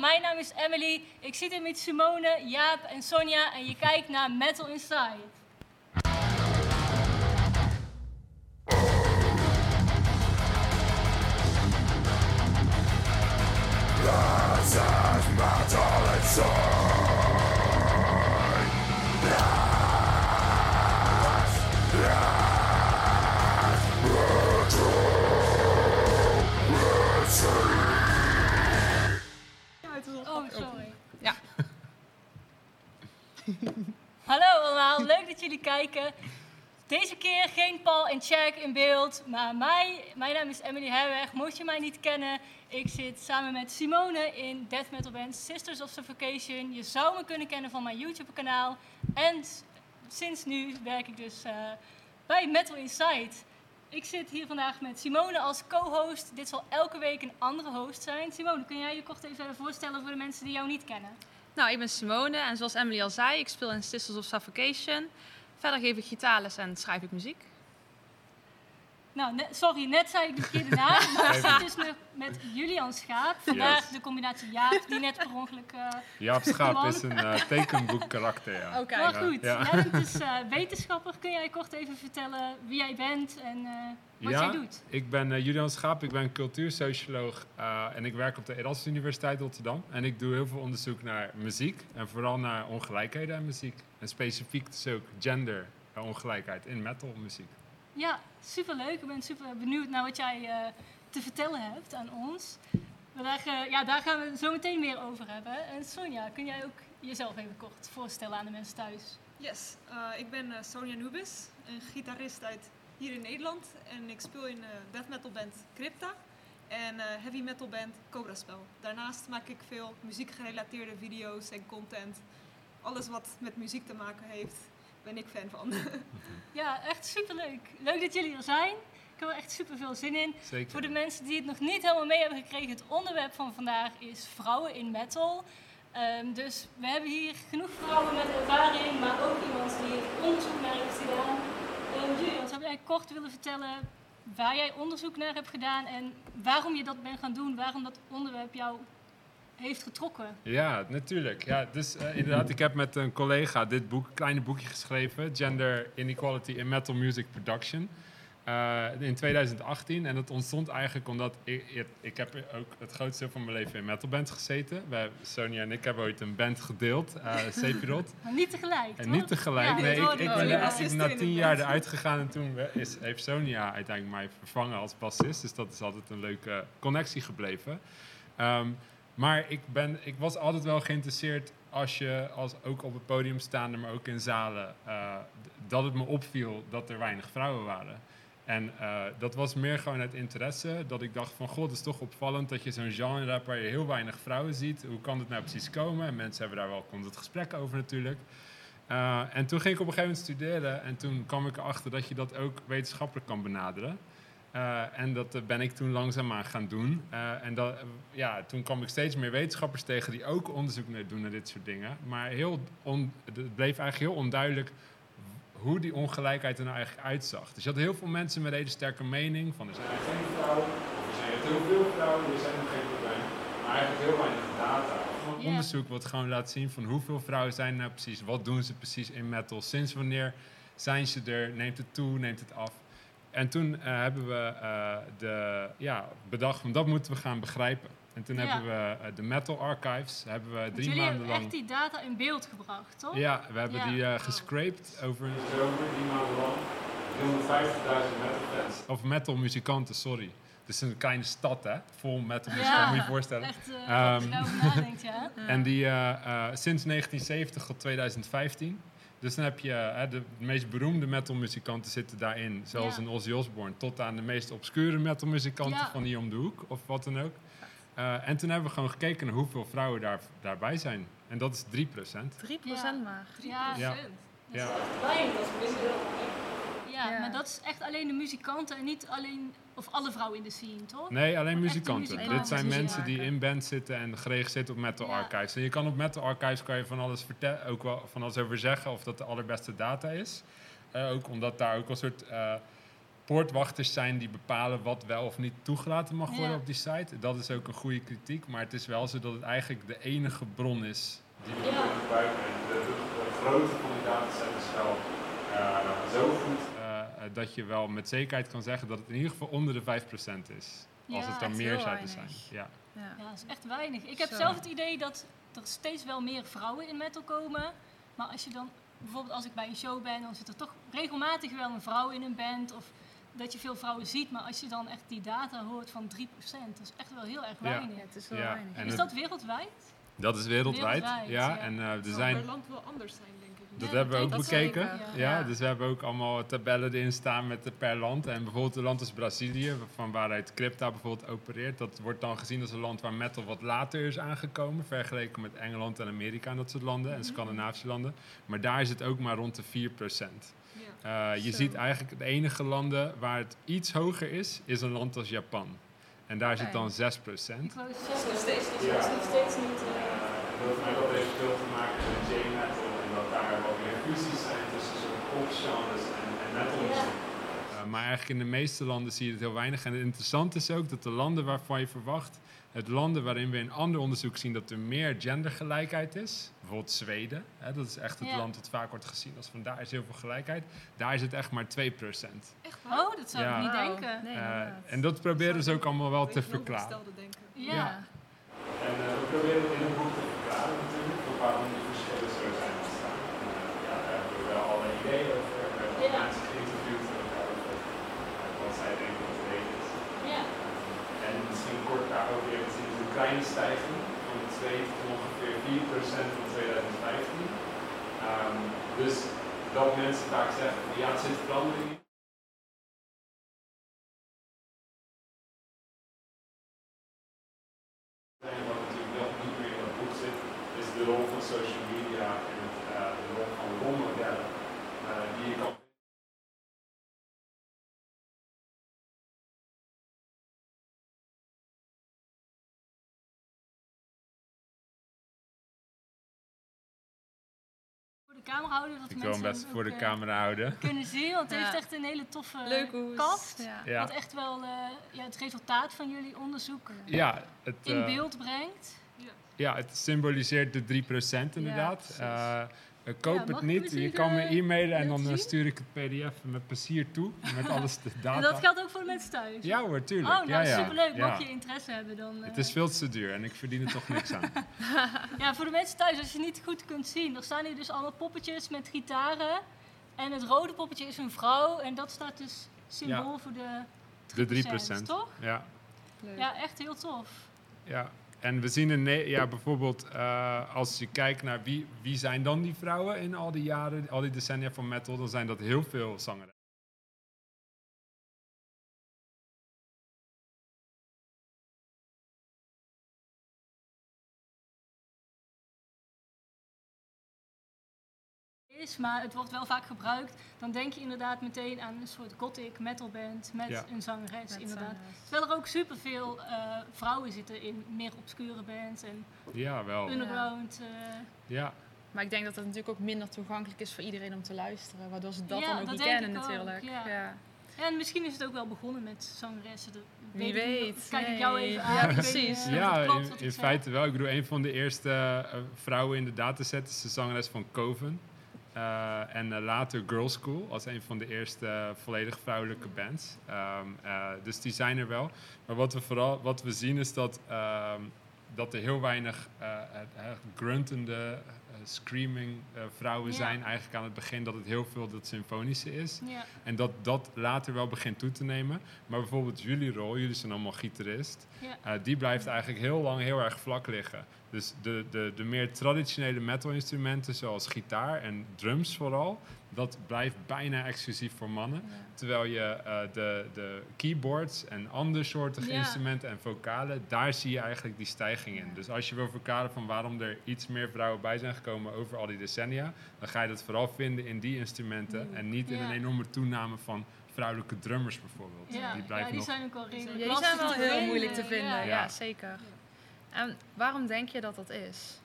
mijn naam is Emily. Ik zit hier met Simone, Jaap en Sonja en je kijkt naar Metal Inside. Sorry. Ja. Hallo allemaal, leuk dat jullie kijken. Deze keer geen Paul en Jack in beeld, maar mij, mijn naam is Emily Herweg. Mocht je mij niet kennen, ik zit samen met Simone in death metal band Sisters of Suffocation. Je zou me kunnen kennen van mijn YouTube kanaal. En sinds nu werk ik dus eh, bij Metal Inside. Ik zit hier vandaag met Simone als co-host. Dit zal elke week een andere host zijn. Simone, kun jij je kort even voorstellen voor de mensen die jou niet kennen? Nou, ik ben Simone en zoals Emily al zei, ik speel in Sisters of Suffocation. Verder geef ik gitaarles en schrijf ik muziek. Nou, net- sorry, net zei ik de verkeerde naam. Maar ik zit dus nog met Julian Schaap. Vandaag Yes. de combinatie Jaap, die net per ongeluk... eh, Jaap Schaap is een eh, tekenboek karakter, ja. Oké. maar goed, ja. jij bent dus eh, wetenschapper. Kun jij kort even vertellen wie jij bent en eh, wat Ja, jij doet? Ik ben Julian Schaap, ik ben cultuursocioloog eh, en ik werk op de Erasmus Universiteit Rotterdam. En ik doe heel veel onderzoek naar muziek en vooral naar ongelijkheden in muziek. En specifiek dus ook genderongelijkheid in metalmuziek. Ja, superleuk. Ik ben super benieuwd naar wat jij eh, te vertellen hebt aan ons. Maar daar, ja, daar gaan we het zo meteen meer over hebben. En Sonja, kun jij ook jezelf even kort voorstellen aan de mensen thuis? Yes, eh, ik ben eh, Sonja Nubis, een gitarist uit hier in Nederland. En ik speel in death metal band Crypta en heavy metal band Cobra Spell. Daarnaast maak ik veel muziekgerelateerde video's en content. Alles wat met muziek te maken heeft, ben ik fan van. Ja, echt superleuk. Leuk dat jullie er zijn. Ik heb er echt super veel zin in. Zeker. Voor de mensen die het nog niet helemaal mee hebben gekregen, het onderwerp van vandaag is vrouwen in metal. Ehm, dus we hebben hier genoeg vrouwen met ervaring, maar ook iemand die er onderzoek naar heeft gedaan. Um, Julian, zou jij kort willen vertellen waar jij onderzoek naar hebt gedaan en waarom je dat bent gaan doen, waarom dat onderwerp jou heeft getrokken? Ja, natuurlijk. Ja, dus eh, inderdaad, ik heb met een collega dit boek, kleine boekje geschreven, Gender Inequality in Metal Music Production. eh, in 2018. En dat ontstond eigenlijk omdat ik, ik, ik heb ook het grootste deel van mijn leven in metalbands gezeten. Wij, Sonia en ik hebben ooit een band gedeeld, uh. Maar niet tegelijk, En toch? niet tegelijk. Ja, nee, ik, ben er- Ja. ben na tien jaar eruit gegaan en toen is, heeft Sonia uiteindelijk mij vervangen als bassist. Dus dat is altijd een leuke connectie gebleven. Ehm, maar ik, ben, ik was altijd wel geïnteresseerd als je als ook op het podium staande, maar ook in zalen, eh, dat het me opviel dat er weinig vrouwen waren. En eh, dat was meer gewoon uit interesse. Dat ik dacht van, god, het is toch opvallend dat je zo'n genre waar je heel weinig vrouwen ziet. Hoe kan het nou precies komen? En mensen hebben daar wel constant gesprek over natuurlijk. Uh, en toen ging ik op een gegeven moment studeren en toen kwam ik erachter dat je dat ook wetenschappelijk kan benaderen. Uh, en dat uh, ben ik toen langzaamaan gaan doen. Uh, en dat, ja, toen kwam ik steeds meer wetenschappers tegen die ook onderzoek naar doen naar dit soort dingen. Maar heel on, het bleef eigenlijk heel onduidelijk hoe die ongelijkheid er nou eigenlijk uitzag. Dus je had heel veel mensen met een hele sterke mening van er zijn geen vrouwen, of er zijn heel veel vrouwen, er zijn nog geen probleem. Maar eigenlijk heel weinig data. Onderzoek wat gewoon laat zien van hoeveel vrouwen zijn er nou precies, wat doen ze precies in metal, sinds wanneer zijn ze er, neemt het toe, neemt het af. En toen uh, hebben we uh, de, ja, bedacht van dat moeten we gaan begrijpen. En toen Ja. hebben we uh, de Metal Archives, hebben we drie jullie maanden hebben lang... echt die data in beeld gebracht, toch? Ja, we hebben Ja. die uh, gescraped over een zomer, drie maanden lang. 350.000 metal fans. Of metal muzikanten, sorry. Het is een kleine stad, hè? Vol metal muzikanten, moet je je voorstellen. Echt, uh, Ehm, nadenkt, ja. En die uh, uh, sinds 1970 tot 2015. Dus dan heb je uh, de meest beroemde metalmuzikanten zitten daarin. Zoals Ja. een Ozzy Osbourne. Tot aan de meest obscure metalmuzikanten Ja. van hier om de hoek. Of wat dan ook. Uh, en toen hebben we gewoon gekeken naar hoeveel vrouwen daar, daarbij zijn. En dat is 3% 3 Ja. maar. Ja, Ja. Dat is Ja. ja, Ja. maar dat is echt alleen de muzikanten en niet alleen, of alle vrouwen in de scene, toch? Nee, alleen muzikanten. muzikanten. Dit zijn mensen die in band zitten en geregistreerd op Metal Ja. Archives. En je kan op Metal Archives kan je van alles vertellen, ook wel van alles over zeggen of dat de allerbeste data is. Eh, ook omdat daar ook een soort eh, poortwachters zijn die bepalen wat wel of niet toegelaten mag worden Ja. op die site. Dat is ook een goede kritiek, maar het is wel zo dat het eigenlijk de enige bron is die we Ja. kunnen gebruiken. Van die dataset is wel eh, zo goed eh, eh, dat je wel met zekerheid kan zeggen dat het in ieder geval onder de 5% is. Als het dan meer zouden zijn. Ja. Ja. Ja, dat is echt weinig. Ik heb Zo. zelf het idee dat er steeds wel meer vrouwen in metal komen. Maar als je dan, bijvoorbeeld als ik bij een show ben, dan zit er toch regelmatig wel een vrouw in een band. Of dat je veel vrouwen ziet. Maar als je dan echt die data hoort van 3%, dat is echt wel heel erg weinig. Ja, het is wel Ja, weinig. en Is dat wereldwijd? Dat is wereldwijd. Wereldwijd, ja. ja. En eh, er zijn per land wel anders zijn, denk ik. Dat Ja, hebben we ook bekeken. zeker. Ja. Ja. dus we hebben ook allemaal tabellen erin staan met de per land. En bijvoorbeeld een land als Brazilië, van waaruit Crypta bijvoorbeeld opereert, dat wordt dan gezien als een land waar metal wat later is aangekomen, vergeleken met Engeland en Amerika en dat soort landen en Scandinavische landen. Maar daar is het ook maar rond de 4%. Ja. Eh, je ziet eigenlijk de enige landen waar het iets hoger is, is een land als Japan. En daar zit dan 6%. Ik wou zeggen, nog steeds dat niet. is nog steeds niet... eh, dat, dat heeft veel te maken met J-metal en dat daar wat meer fusies zijn tussen soort popgenres en, en metal Ja. Maar eigenlijk in de meeste landen zie je het heel weinig. En het interessante is ook dat de landen waarvan je verwacht, het landen waarin we in ander onderzoek zien dat er meer gendergelijkheid is, bijvoorbeeld Zweden, hè, dat is echt het Ja. land dat vaak wordt gezien als van daar is heel veel gelijkheid, daar is het echt maar 2%. Echt waar? Oh, dat zou Ja. ik niet denken. Nee, Uh, inderdaad. en dat proberen ze ook allemaal wel te verklaren. denken. Ja. Ja. En uh, we proberen het in een boek te verklaren natuurlijk, voor waarom die verschillen zo zijn ontstaan. En, uh, ja, daar hebben we wel alle ideeën over. Kleine stijging van 2 tot ongeveer 4% van 2015. Um, dus dat mensen vaak zeggen, ja, het zit verandering in. Wat natuurlijk nog niet meer in dat boek zit, is de rol van social media camera houden, dat Ik de wil hem mensen best voor de ook, eh, camera houden. kunnen zien. Want het Ja. heeft echt een hele toffe. Ja, Wat echt wel eh, ja, het resultaat van jullie onderzoek ja, het, in eh, beeld brengt. Ja, het symboliseert de 3% inderdaad. Eh, eh, koop Ja, het ik niet. Je kan me de e-mailen en dan eh, zien? stuur ik het pdf met plezier toe. Met alles de data. En dat geldt ook voor de mensen thuis. Ja hoor, tuurlijk. Oh, nou ja, ja. superleuk. Mocht je interesse hebben, dan... Het eh, is veel te duur en ik verdien er toch niks aan. Ja, voor de mensen thuis, als je niet goed kunt zien. Er staan hier dus allemaal poppetjes met gitaren. En het rode poppetje is een vrouw. En dat staat dus symbool voor de... De 3%. toch? Ja. Leuk. Ja, echt heel tof. ja. En we zien in, ja, bijvoorbeeld eh, als je kijkt naar wie, wie zijn dan die vrouwen in al die jaren, al die decennia van metal, dan zijn dat heel veel zangers. Is, maar het wordt wel vaak gebruikt. Dan denk je inderdaad meteen aan een soort gothic metalband met Ja. een zangeres, Met inderdaad. zangeres. Terwijl er ook superveel eh vrouwen zitten in meer obscure bands en Ja, wel. underground. eh, Ja. Maar ik denk dat het natuurlijk ook minder toegankelijk is voor iedereen om te luisteren. Waardoor ze dat Ja, dan ook dat niet denk kennen ik ook, natuurlijk. ja. Ja. En misschien is het ook wel begonnen met zangeressen. Dat Wie ik weet, Kijk ik jou even aan. Ja, weet precies. eh, Ja, het klopt in, feite wel. Ik bedoel, een van de eerste vrouwen in de dataset is de zangeres van Coven. Eh, en eh, later Girl School als een van de eerste eh, volledig vrouwelijke bands. Ehm, eh, dus die zijn er wel. Maar wat we vooral wat we zien is dat, ehm, dat er heel weinig gruntende, screaming vrouwen Ja. zijn eigenlijk aan het begin. Dat het heel veel dat symfonische is. Ja, En dat dat later wel begint toe te nemen. Maar bijvoorbeeld jullie rol, jullie zijn allemaal gitarist. ja. Uh, die blijft eigenlijk heel lang heel erg vlak liggen. Dus de, de, de meer traditionele metal-instrumenten, zoals gitaar en drums vooral, dat blijft bijna exclusief voor mannen. Ja. Terwijl je eh, de, de keyboards en andersoortige Ja. instrumenten en vocalen, daar zie je eigenlijk die stijging in. Ja. Dus als je wil verklaren van waarom er iets meer vrouwen bij zijn gekomen over al die decennia, dan ga je dat vooral vinden in die instrumenten Mm. en niet in Ja. een enorme toename van vrouwelijke drummers bijvoorbeeld. Ja, die ja, blijven die nog zijn ook wel redelijk Ja, die zijn wel heel moeilijk te vinden. Ja, ja. Ja. zeker. En waarom denk je dat dat is?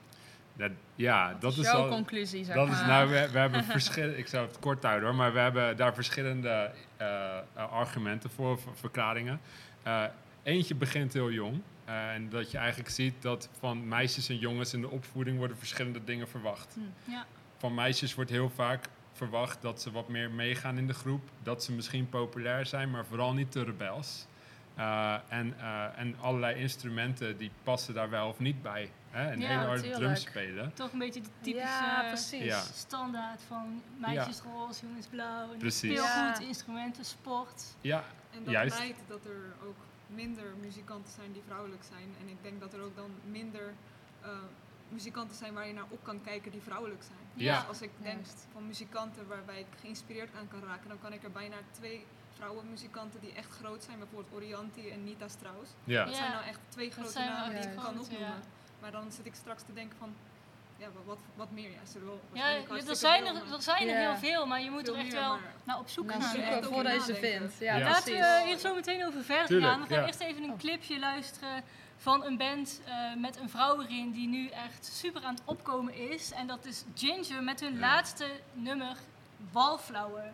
Dat, ja, dat, is Jouw al, conclusie, zeg dat maar. is nou, we, we hebben verschillende, ik zou het kort houden hoor, maar we hebben daar verschillende eh, eh, argumenten voor, verklaringen. Eh, eentje begint heel jong. en dat je eigenlijk ziet dat van meisjes en jongens in de opvoeding worden verschillende dingen verwacht. Ja. Van meisjes wordt heel vaak verwacht dat ze wat meer meegaan in de groep. Dat ze misschien populair zijn, maar vooral niet te rebels. Eh, en, eh, en allerlei instrumenten die passen daar wel of niet bij. Hè? Een Ja, hele harde tuurlijk. drum spelen. Toch een beetje de typische Ja, precies. Ja. standaard van meisjes roze, jongens blauw. En Precies. Speelgoed, Ja. instrumenten, sport. Ja, En dat Juist. leidt dat er ook minder muzikanten zijn die vrouwelijk zijn. En ik denk dat er ook dan minder eh, muzikanten zijn waar je naar op kan kijken die vrouwelijk zijn. Ja. Dus als ik denk Juist. van muzikanten waarbij ik geïnspireerd aan kan raken, dan kan ik er bijna twee vrouwenmuzikanten die echt groot zijn, bijvoorbeeld Orianti en Nita Strauss. ja. Dat Ja. zijn nou echt twee grote namen die ik kan opnoemen. ja. Maar dan zit ik straks te denken van, ja, wat, wat, meer? Ja, ze wel Ja, waarschijnlijk er zijn er, er zijn er Ja. heel veel, maar je moet Veel er echt meer, wel naar op zoek Nou, gaan. zoeken voordat je ze vindt. Ja, Ja. Laten we hier zo meteen over verder Tuurlijk, gaan. We gaan ja. eerst even een Oh. clipje luisteren van een band eh, met een vrouw erin die nu echt super aan het opkomen is. En dat is Ginger met hun Ja. laatste nummer, Wallflower.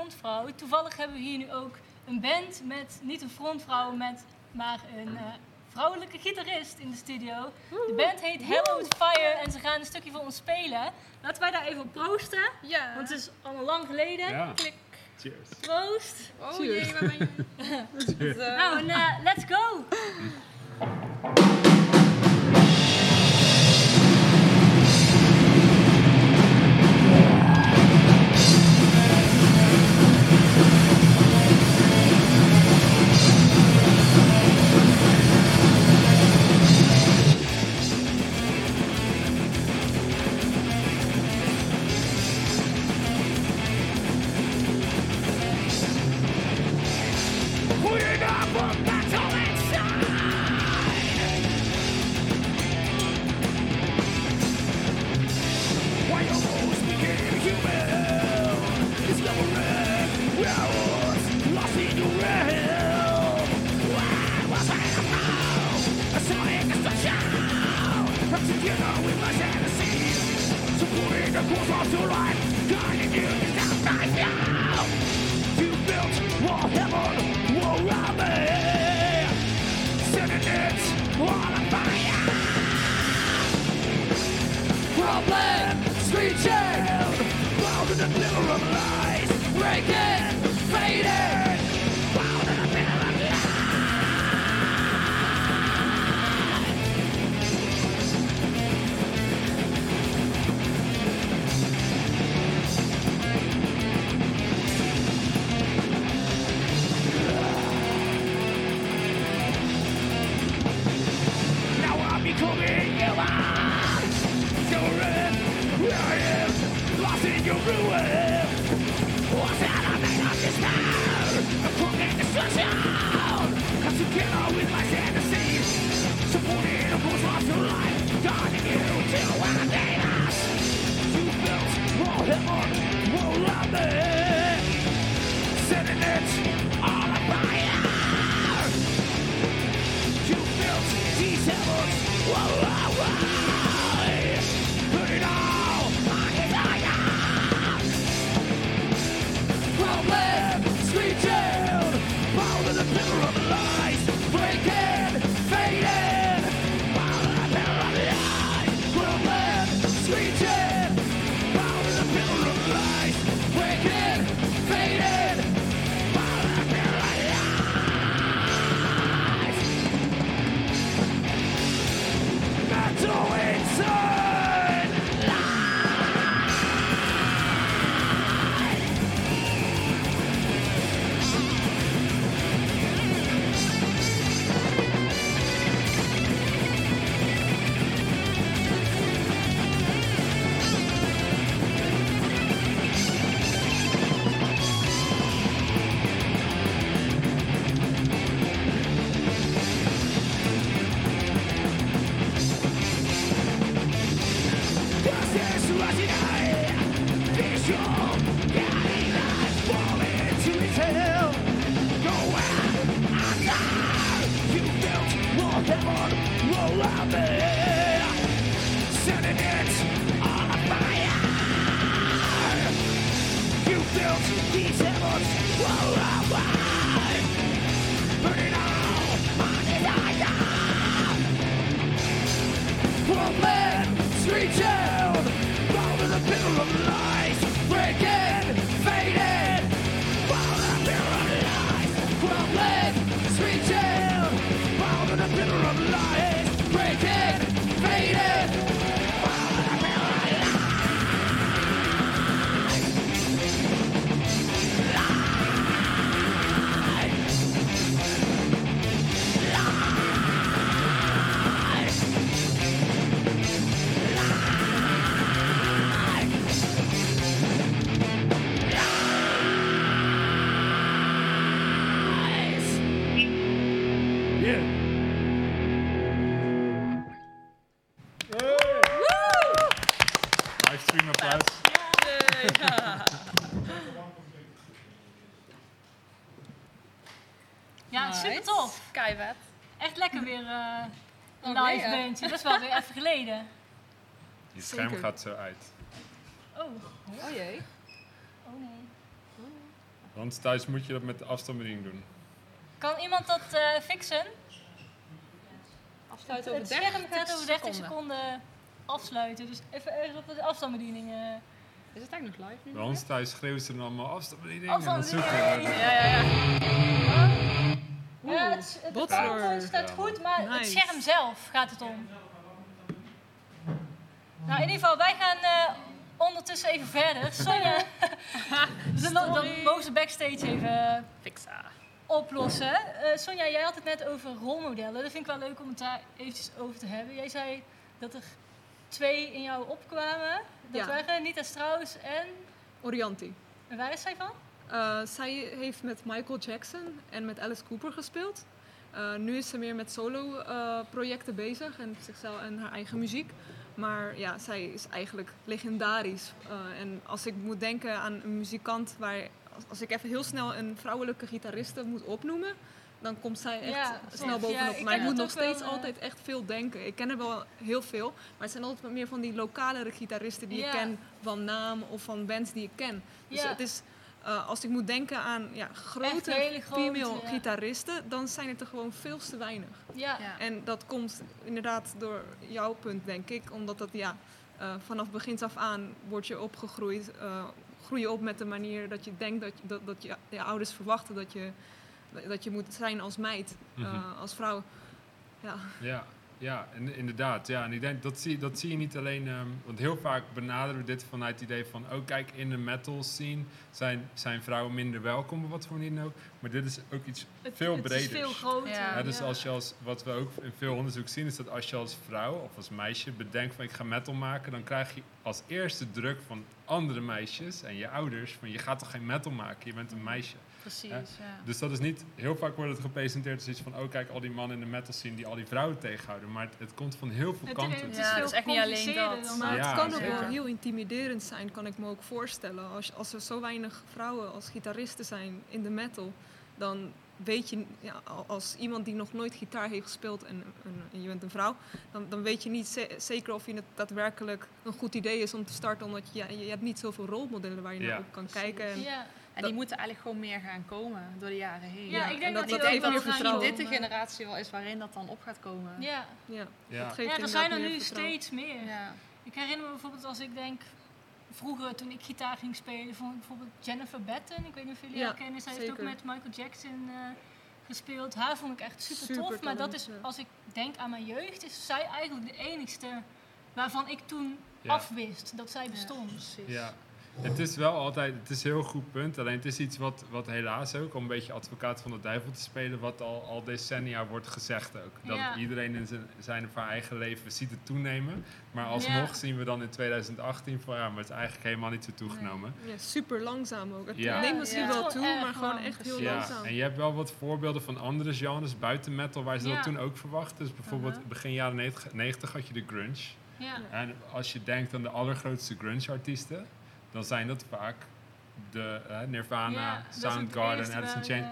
Frontvrouw. Toevallig hebben we hier nu ook een band met niet een frontvrouw, met, maar een eh, vrouwelijke gitarist in de studio. De band heet Hello with Fire en ze gaan een stukje voor ons spelen. Laten wij daar even op proosten, Ja. want het is allemaal lang geleden. Ja. Klik. Cheers. Proost! Oh jee, waar ben je? Nou, en eh, let's go! Oh. Dat is wel weer even geleden. Je scherm Zeker. gaat zo uit. Oh, Oh jee. Oh nee. Want thuis moet je dat met de afstandsbediening doen. Kan iemand dat eh, fixen? Afsluiten Het scherm gaat over 30 seconden afsluiten. Dus even ergens op de afstandsbediening. eh. Is het eigenlijk nog live nu? Bij ons thuis schreeuwen ze dan allemaal afstandsbediening. En dan Afstandsbediening. zoeken we. Ja, ja, ja. Ja, het, het. PowerPoint staat goed, maar het scherm zelf gaat het om. Nou, in ieder geval, wij gaan eh, ondertussen even verder. Sonja, dus dan, dan mogen ze backstage even Fixa. oplossen. Eh, Sonja, jij had het net over rolmodellen. Dat vind ik wel leuk om het daar eventjes over te hebben. Jij zei dat er twee in jou opkwamen. Dat Ja. waren Nita Strauss en... Orianti. en Waar is zij van? Eh, zij heeft met Michael Jackson en met Alice Cooper gespeeld. Eh, nu is ze meer met solo-projecten bezig en zichzelf en haar eigen muziek. Maar ja, zij is eigenlijk legendarisch. Eh, en als ik moet denken aan een muzikant waar, als, als ik even heel snel een vrouwelijke gitariste moet opnoemen, dan komt zij echt Ja, snel bovenop. Ja, ik maar ik moet nog wel, steeds eh. altijd echt veel denken. Ik ken er wel heel veel, maar het zijn altijd meer van die lokalere gitaristen die Ja. ik ken van naam of van bands die ik ken. Dus Ja. het is, eh, als ik moet denken aan ja, grote female ja. gitaristen, dan zijn het er gewoon veel te weinig. Ja. Ja. En dat komt inderdaad door jouw punt, denk ik. Omdat dat, ja, eh, vanaf begins af aan word je opgegroeid. eh, groei je op met de manier dat je denkt dat, je- dat, dat je, je ouders verwachten dat je, dat je moet zijn als meid, eh, Mhm. als vrouw. Ja, Ja, ja en, inderdaad. Ja, en ik denk dat zie, dat zie je niet alleen, ehm, want heel vaak benaderen we dit vanuit het idee van, oh kijk, in de metal scene zijn, zijn vrouwen minder welkom, wat voor manier dan ook. Maar dit is ook iets Het, veel het breder. is veel groter. Ja. Ja, dus als je als, wat we ook in veel onderzoek zien, is dat als je als vrouw of als meisje bedenkt van ik ga metal maken, dan krijg je als eerste druk van andere meisjes en je ouders van je gaat toch geen metal maken, je bent een meisje. Precies, Ja. ja. Dus dat is niet, heel vaak wordt het gepresenteerd als iets van, oh kijk, al die mannen in de metal scene die al die vrouwen tegenhouden. Maar het, het komt van heel veel Het, kanten. het Ja, is het veel is echt niet alleen dat. maar Ja, het kan ook wel heel intimiderend zijn, kan ik me ook voorstellen. Als, als er zo weinig vrouwen als gitaristen zijn in de metal, dan weet je, ja, al- als iemand die nog nooit gitaar heeft gespeeld en, en- en je bent een vrouw, dan, dan weet je niet ze- zeker of je het daadwerkelijk een goed idee is om te starten, omdat je, ja, je hebt niet zoveel rolmodellen waar je Ja. naar op kan kijken. En, Ja, En die moeten eigenlijk gewoon meer gaan komen door de jaren heen. ja, ik en denk dat- dat, vertrouwen. dit de generatie wel is waarin dat dan op gaat komen. Ja. ja, Ja. dat geeft ja, er zijn er nu vertrouwen. steeds meer. Ja. Ik herinner me bijvoorbeeld als ik denk, vroeger toen ik gitaar ging spelen, vond ik bijvoorbeeld Jennifer Batten. Ik weet niet of jullie Ja, haar kennen. Zij heeft ook met Michael Jackson eh, gespeeld. Haar vond ik echt super, Super tof. Maar dat is, ja. als ik denk aan mijn jeugd, is zij eigenlijk de enigste waarvan ik toen Ja. afwist dat zij bestond. precies. Ja, het is wel altijd, het is een heel goed punt. Alleen het is iets wat, wat helaas ook, om een beetje advocaat van de duivel te spelen, wat al, al decennia wordt gezegd ook. Dat Ja. iedereen in zijn, zijn of haar eigen leven ziet het toenemen. Maar alsnog Ja. zien we dan in 2018 van ja, maar het is eigenlijk helemaal niet zo toegenomen. Ja, super langzaam ook. Het Ja. neemt misschien Ja. wel toe, maar gewoon echt heel Ja, langzaam. en je hebt wel wat voorbeelden van andere genres buiten metal waar ze Ja. dat toen ook verwachten. Dus bijvoorbeeld Aha. begin jaren 90, 90 had je de grunge. Ja. En als je denkt aan de allergrootste grunge-artiesten, dan zijn dat vaak de Nirvana, Ja, Soundgarden, Alice in Chains.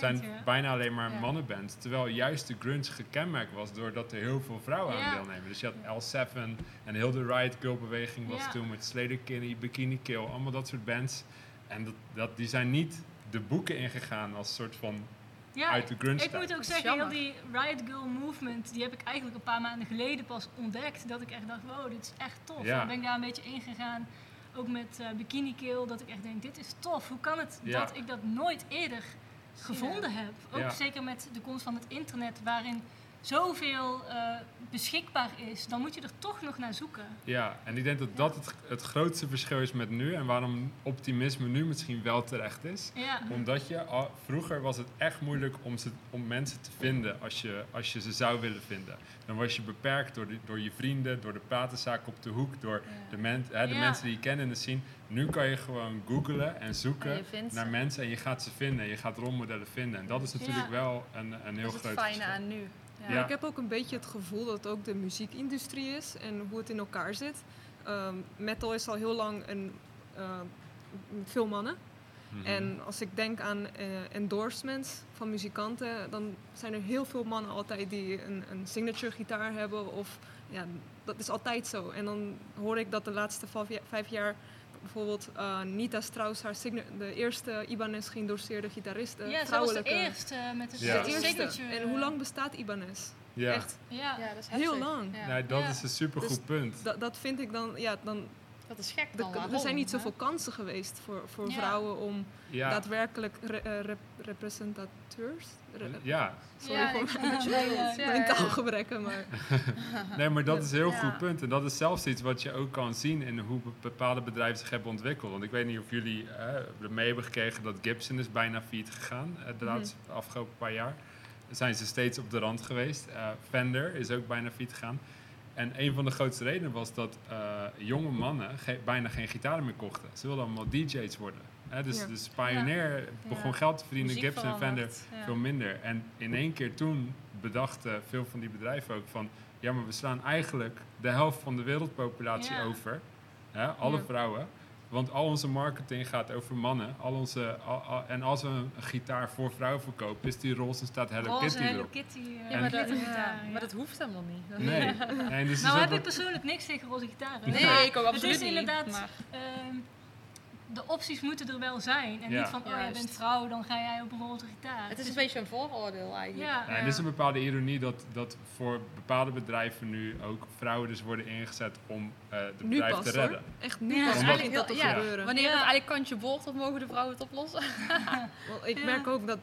zijn bijna alleen maar Ja. mannenbands. Terwijl juist de grunge gekenmerkt was doordat er heel veel vrouwen Ja. aan deelnemen. Dus je had L7 en heel de Riot Girl beweging was toen met Slater Kinney, Bikini Kill, allemaal dat soort bands. En dat, dat, die zijn niet de boeken ingegaan als soort van Ja, uit de grunge Ik moet ook zeggen, heel die Riot Girl movement, die heb ik eigenlijk een paar maanden geleden pas ontdekt. Dat ik echt dacht, wow, dit is echt tof. Ja. Dan ben ik daar een beetje ingegaan, ook met eh, Bikini Kill, dat ik echt denk, dit is tof. Hoe kan het Ja. dat ik dat nooit eerder gevonden heb? Ook Ja. zeker met de komst van het internet, waarin zoveel eh, beschikbaar is, dan moet je er toch nog naar zoeken. Ja, en ik denk dat dat het, het grootste verschil is met nu en waarom optimisme nu misschien wel terecht is. Ja, Omdat je, al- vroeger was het echt moeilijk om, ze, om mensen te vinden als je, als je ze zou willen vinden. Dan was je beperkt door, de, door je vrienden, door de pratenzaak op de hoek, door de, men, hè, de Ja. mensen die je kent in de scene. Nu kan je gewoon googlen en zoeken En naar mensen en je gaat ze vinden. En je gaat rolmodellen vinden. En dat is natuurlijk wel een, een heel Dat is het groot fijne verschil. aan nu. Ja. Ja. Ik heb ook een beetje het gevoel dat het ook de muziekindustrie is en hoe het in elkaar zit. Ehm, metal is al heel lang een, eh, veel mannen. Mhm. En als ik denk aan eh, endorsements van muzikanten, dan zijn er heel veel mannen altijd die een, een signature gitaar hebben. Of ja, dat is altijd zo. En dan hoor ik dat de laatste vijf jaar bijvoorbeeld eh, Nita Strauss, haar signa- de eerste Ibanez geïndorseerde gitariste, ja, zij was de eerste met Ja. De eerste. signature. En hoe lang bestaat Ibanez? Ja. Echt Ja. Ja, dat is heel lang. Ja. Nee, dat Ja. is een supergoed Dus punt. Dat, dat vind ik dan, ja, dan Dat is gek de- dan. er zijn niet hè? zoveel kansen geweest voor, voor Ja. vrouwen om Ja, daadwerkelijk re- eh, rep- representateurs, re- ja. sorry Ja, voor mijn, mijn ja. taalgebrekken, maar Nee, maar dat is een heel Ja. goed punt. En dat is zelfs iets wat je ook kan zien in hoe be- bepaalde bedrijven zich hebben ontwikkeld. Want ik weet niet of jullie eh, mee hebben gekregen dat Gibson is bijna failliet gegaan eh, de Mhm. laatste afgelopen paar jaar. Zijn ze steeds op de rand geweest. Eh, Fender is ook bijna failliet gegaan. En een van de grootste redenen was dat eh, jonge mannen ge- bijna geen gitaren meer kochten. Ze wilden allemaal DJ's worden. Hè, dus, Ja. dus Pioneer begon geld te verdienen, Muziek Gibson en Fender veel minder. En in één keer toen bedachten veel van die bedrijven ook van... ja, maar we slaan eigenlijk de helft van de wereldpopulatie over. Hè, alle vrouwen. Want al onze marketing gaat over mannen. Al onze, al- al- en als we een gitaar voor vrouwen verkopen... is die roze en staat Hello Roze Kitty Hello erop. Kitty. eh, Ja, maar, dat, ja, ja. maar dat hoeft helemaal niet. Nee. nee dus Nou is ook heb ik persoonlijk niks tegen roze gitaren. Nee, ik ook het absoluut is inderdaad, niet. Maar, ehm, de opties moeten er wel zijn. En Ja. niet van, oh jij bent vrouw, dan ga jij op een roze gitaar. het is een beetje een vooroordeel eigenlijk. Ja. Ja, en er is een bepaalde ironie dat, dat voor bepaalde bedrijven nu ook vrouwen dus worden ingezet om eh de nu bedrijf pas te hoor. redden. Echt nu Ja, pas dat eigenlijk te gebeuren. Wanneer Ja. het eigenlijk kantje boord, dan mogen de vrouwen het oplossen. Ik Ja. merk ook dat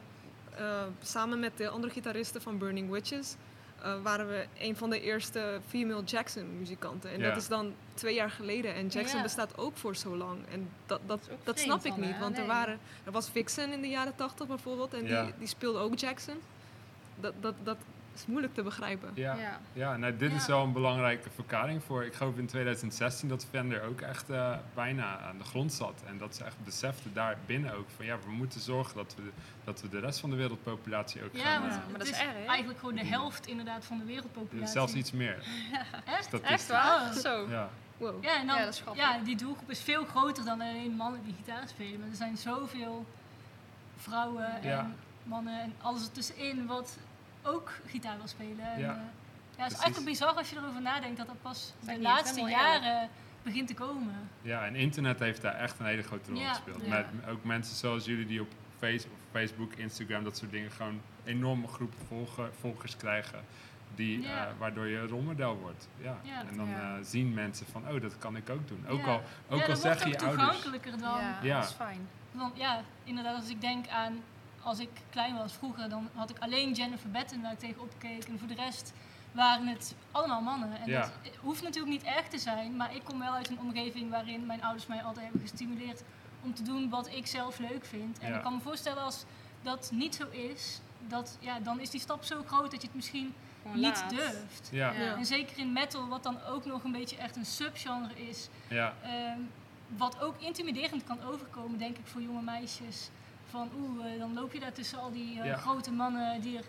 eh, samen met de andere gitaristen van Burning Witches eh, waren we een van de eerste female Jackson muzikanten. En Ja. dat is dan twee jaar geleden. En Jackson Ja. bestaat ook voor zo lang. En dat, dat, dat snap ik niet. hè? Want er, waren, er was Vixen in de jaren tachtig bijvoorbeeld. En Ja. die, die speelde ook Jackson. Dat, dat, dat is moeilijk te begrijpen. Ja, Ja. ja nou, dit is wel een belangrijke verklaring voor. Ik geloof in 2016 dat Fender ook echt eh, bijna aan de grond zat. En dat ze echt beseften daar binnen ook van ja, we moeten zorgen dat we de, dat we de rest van de wereldpopulatie ook Ja, gaan. want eh, maar dat is is erg, hè? eigenlijk gewoon de helft inderdaad van de wereldpopulatie. zelfs iets meer. Echt? Echt waar? Zo. Ja. Wow. Ja, en dan, Ja, dat is grappig. ja, die doelgroep is veel groter dan alleen mannen die gitaar spelen. Maar er zijn zoveel vrouwen Ja. en mannen en alles ertussenin wat ook gitaar wil spelen. En, Ja, eh, ja, het is eigenlijk bizar als je erover nadenkt dat dat pas de niet laatste eerlijk. jaren begint te komen. ja, en internet heeft daar echt een hele grote rol Ja. gespeeld. Ja. Met ook mensen zoals jullie die op Facebook, Instagram, dat soort dingen gewoon enorme groepen volger, volgers krijgen. Die, Ja. eh, waardoor je een rolmodel wordt. Ja. Ja. En dan Ja. eh, zien mensen van, oh, dat kan ik ook doen. Ook Ja. al, ook ja, al wordt je ouders... toegankelijker dan. Ja, Ja. dat is fijn. Want ja, inderdaad, als ik denk aan als ik klein was vroeger, dan had ik alleen Jennifer Batten waar ik tegen opkeek. En voor de rest waren het allemaal mannen. En Ja. dat hoeft natuurlijk niet erg te zijn, maar ik kom wel uit een omgeving waarin mijn ouders mij altijd hebben gestimuleerd om te doen wat ik zelf leuk vind. En Ja. ik kan me voorstellen als dat niet zo is, dat, ja, dan is die stap zo groot dat je het misschien Gewoon niet laat. durft. Ja. En zeker in metal, wat dan ook nog een beetje echt een subgenre is, ja. Ehm, wat ook intimiderend kan overkomen, denk ik, voor jonge meisjes. Van oeh, eh, dan loop je daar tussen al die eh, Ja. grote mannen die er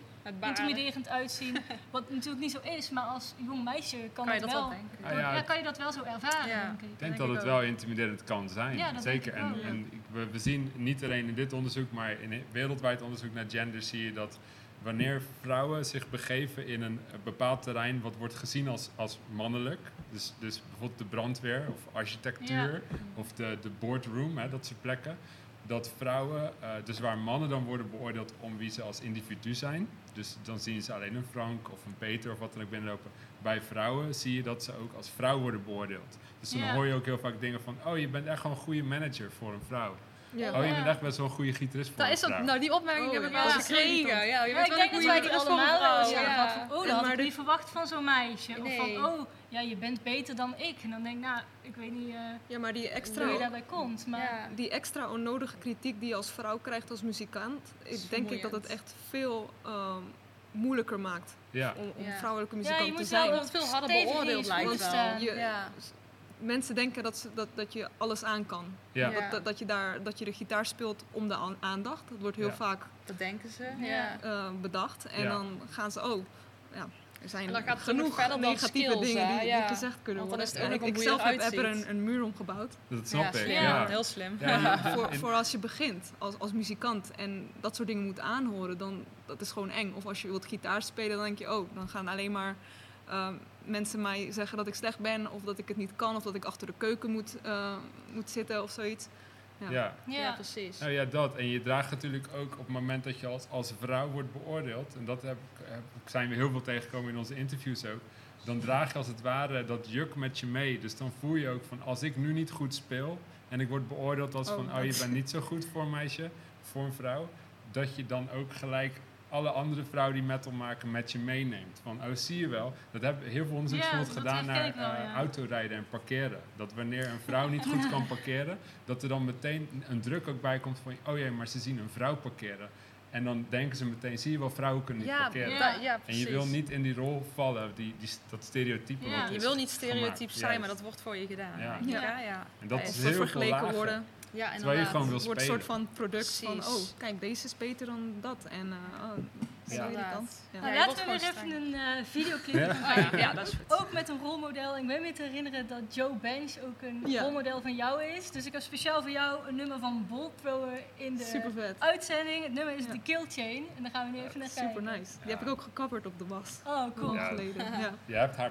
intimiderend uitzien. wat natuurlijk niet zo is, maar als jong meisje kan, Kan je dat dat wel. Ah, ja, ja, kan je dat wel zo ervaren, Ja. denk ik. Ik denk denk dat ik het wel intimiderend kan zijn. Ja, dat Zeker. denk ik En, wel, en we, we zien niet alleen in dit onderzoek, maar in wereldwijd onderzoek naar gender zie je dat wanneer vrouwen zich begeven in een bepaald terrein wat wordt gezien als, als mannelijk, dus, dus bijvoorbeeld de brandweer of architectuur of de, de boardroom, hè, dat soort plekken, dat vrouwen, eh, dus waar mannen dan worden beoordeeld om wie ze als individu zijn, dus dan zien ze alleen een Frank of een Peter of wat dan ook binnenlopen. Bij vrouwen zie je dat ze ook als vrouw worden beoordeeld. Dus dan Ja. hoor je ook heel vaak dingen van, oh je bent echt gewoon een goede manager voor een vrouw. Ja. Oh je Ja. bent echt best wel een goede gitarist voor Dat is dat, nou, die opmerking Oh, heb ik ja. wel Ja. eens gekregen. Ja, je Ja, bent ik wel denk een dat wij goede gitarist voor een allemaal wel eens vrouw, hebben ja. gehad. Van, oh, dat had ik niet verwacht van zo'n meisje. Of van, oh, ja, je bent beter dan ik. En dan denk ik, nou, ik weet niet eh, Ja, maar die hoe je extra, daarbij komt. Maar Ja. die extra onnodige kritiek die je als vrouw krijgt als muzikant, is ik denk ik dat het echt veel ehm, moeilijker maakt Ja, om, om Ja. vrouwelijke ja, muzikant je te moet zijn. wel wordt veel harder stevig in je beoordeeld, lijkt Ja. Mensen denken dat, ze, dat, dat je alles aan kan. ja. Ja. Dat, dat, dat je daar, dat je de gitaar speelt om de aan- aandacht. Dat wordt heel Ja. vaak Dat denken ze. Ja. Ja. eh, bedacht. En Ja. dan gaan ze, oh, ja, er zijn En gaat genoeg negatieve skills, dingen die, Ja. die gezegd kunnen Want dan worden. is het ook En nog ik, zelf heb, er een, een muur omgebouwd. dat snap ja, ik. slim. Ja. Heel slim. Ja, voor, voor als je begint als, als muzikant en dat soort dingen moet aanhoren, dan dat is gewoon eng. Of als je wilt gitaar spelen, dan denk je, oh, dan gaan alleen maar ehm, mensen mij zeggen dat ik slecht ben of dat ik het niet kan of dat ik achter de keuken moet, eh, moet zitten of zoiets. Ja. Ja. Ja, Ja. precies. Nou ja, dat. En je draagt natuurlijk ook op het moment dat je als, als vrouw wordt beoordeeld, en dat heb, heb, zijn we heel veel tegengekomen in onze interviews ook, dan draag je als het ware dat juk met je mee. Dus dan voel je ook van, als ik nu niet goed speel en ik word beoordeeld als Oh, van, oh je bent niet zo goed voor een meisje, voor een vrouw, dat je dan ook gelijk alle andere vrouwen die metal maken met je meeneemt. Van, oh zie je wel, dat hebben heel veel onderzoek gedaan naar wel, eh, ja. autorijden en parkeren. Dat wanneer een vrouw niet goed kan parkeren, dat er dan meteen een druk ook bij komt van, oh ja, maar ze zien een vrouw parkeren. En dan denken ze meteen, zie je wel, vrouwen kunnen niet Ja, parkeren. Ja. da- ja, En je wil niet in die rol vallen, die, die, dat stereotype. Ja. wat Je wil niet stereotyp gemaakt. zijn, maar dat wordt voor je gedaan. Ja. Ja, Ja. ja. ja. En dat Ja, is heel veel vergeleken lager. worden. Ja, Terwijl je gewoon wil wordt een soort van product van, oh kijk, deze is beter dan dat. En eh oh, Ja. Ja. Nou, laten we weer even een eh, videoclip Ja? Oh, ja, ja, dat is goed. Ook met een rolmodel. Ik ben me te herinneren dat Joe Bench ook een Ja. rolmodel van jou is. Dus ik heb speciaal voor jou een nummer van Bolt Thrower in de Super uitzending. Het nummer is Ja. The Kill Chain. En daar gaan we nu even naar kijken. Super nice. Die heb ik ook gecoverd op de was. Oh, cool. Ja. geleden. Ja. Je hebt haar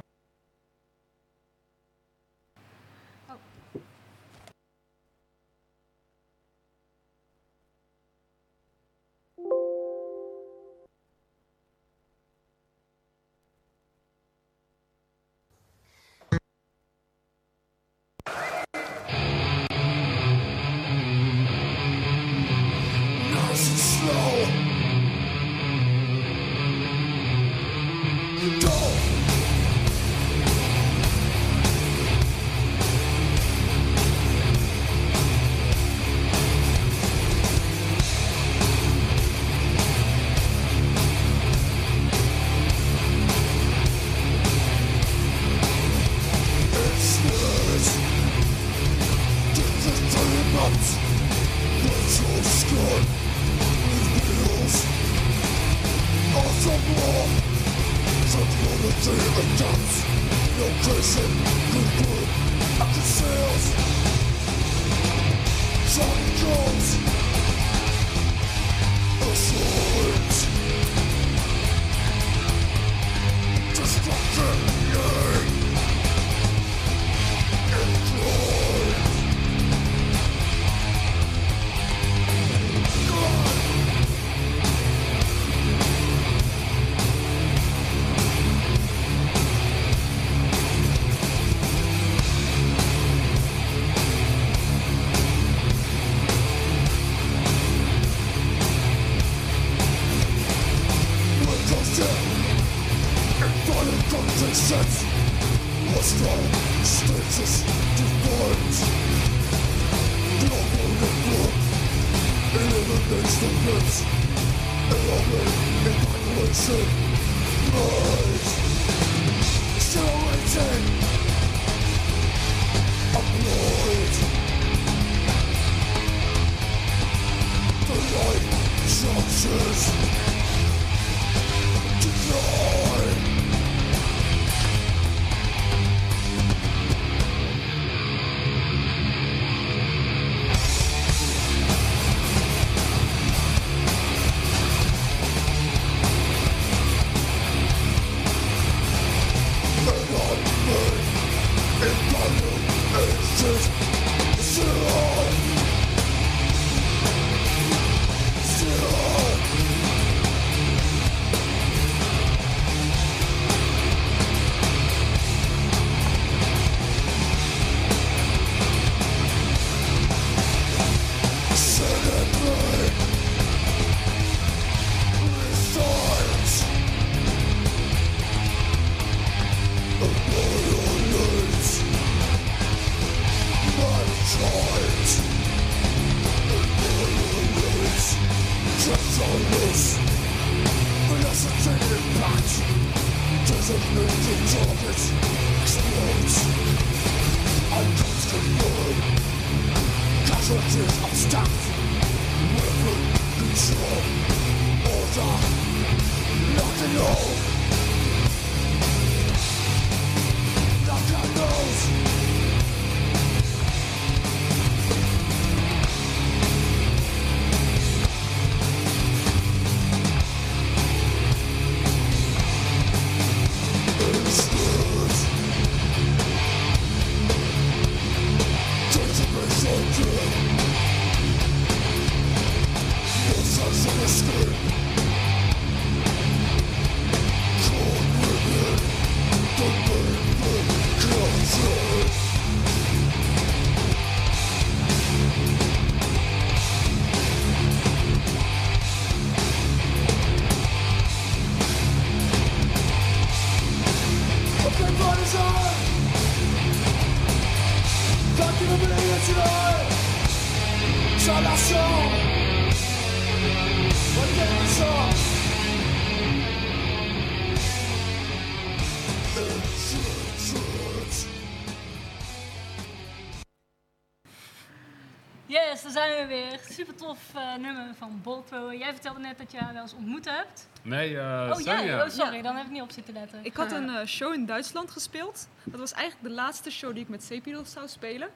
nummer van Boltwo. Jij vertelde net dat je haar wel eens ontmoet hebt. Nee, eh oh jij? Sonja. Oh sorry, dan heb ik niet op zitten letten. Ik had een eh, show in Duitsland gespeeld. Dat was eigenlijk de laatste show die ik met Sepiro zou spelen.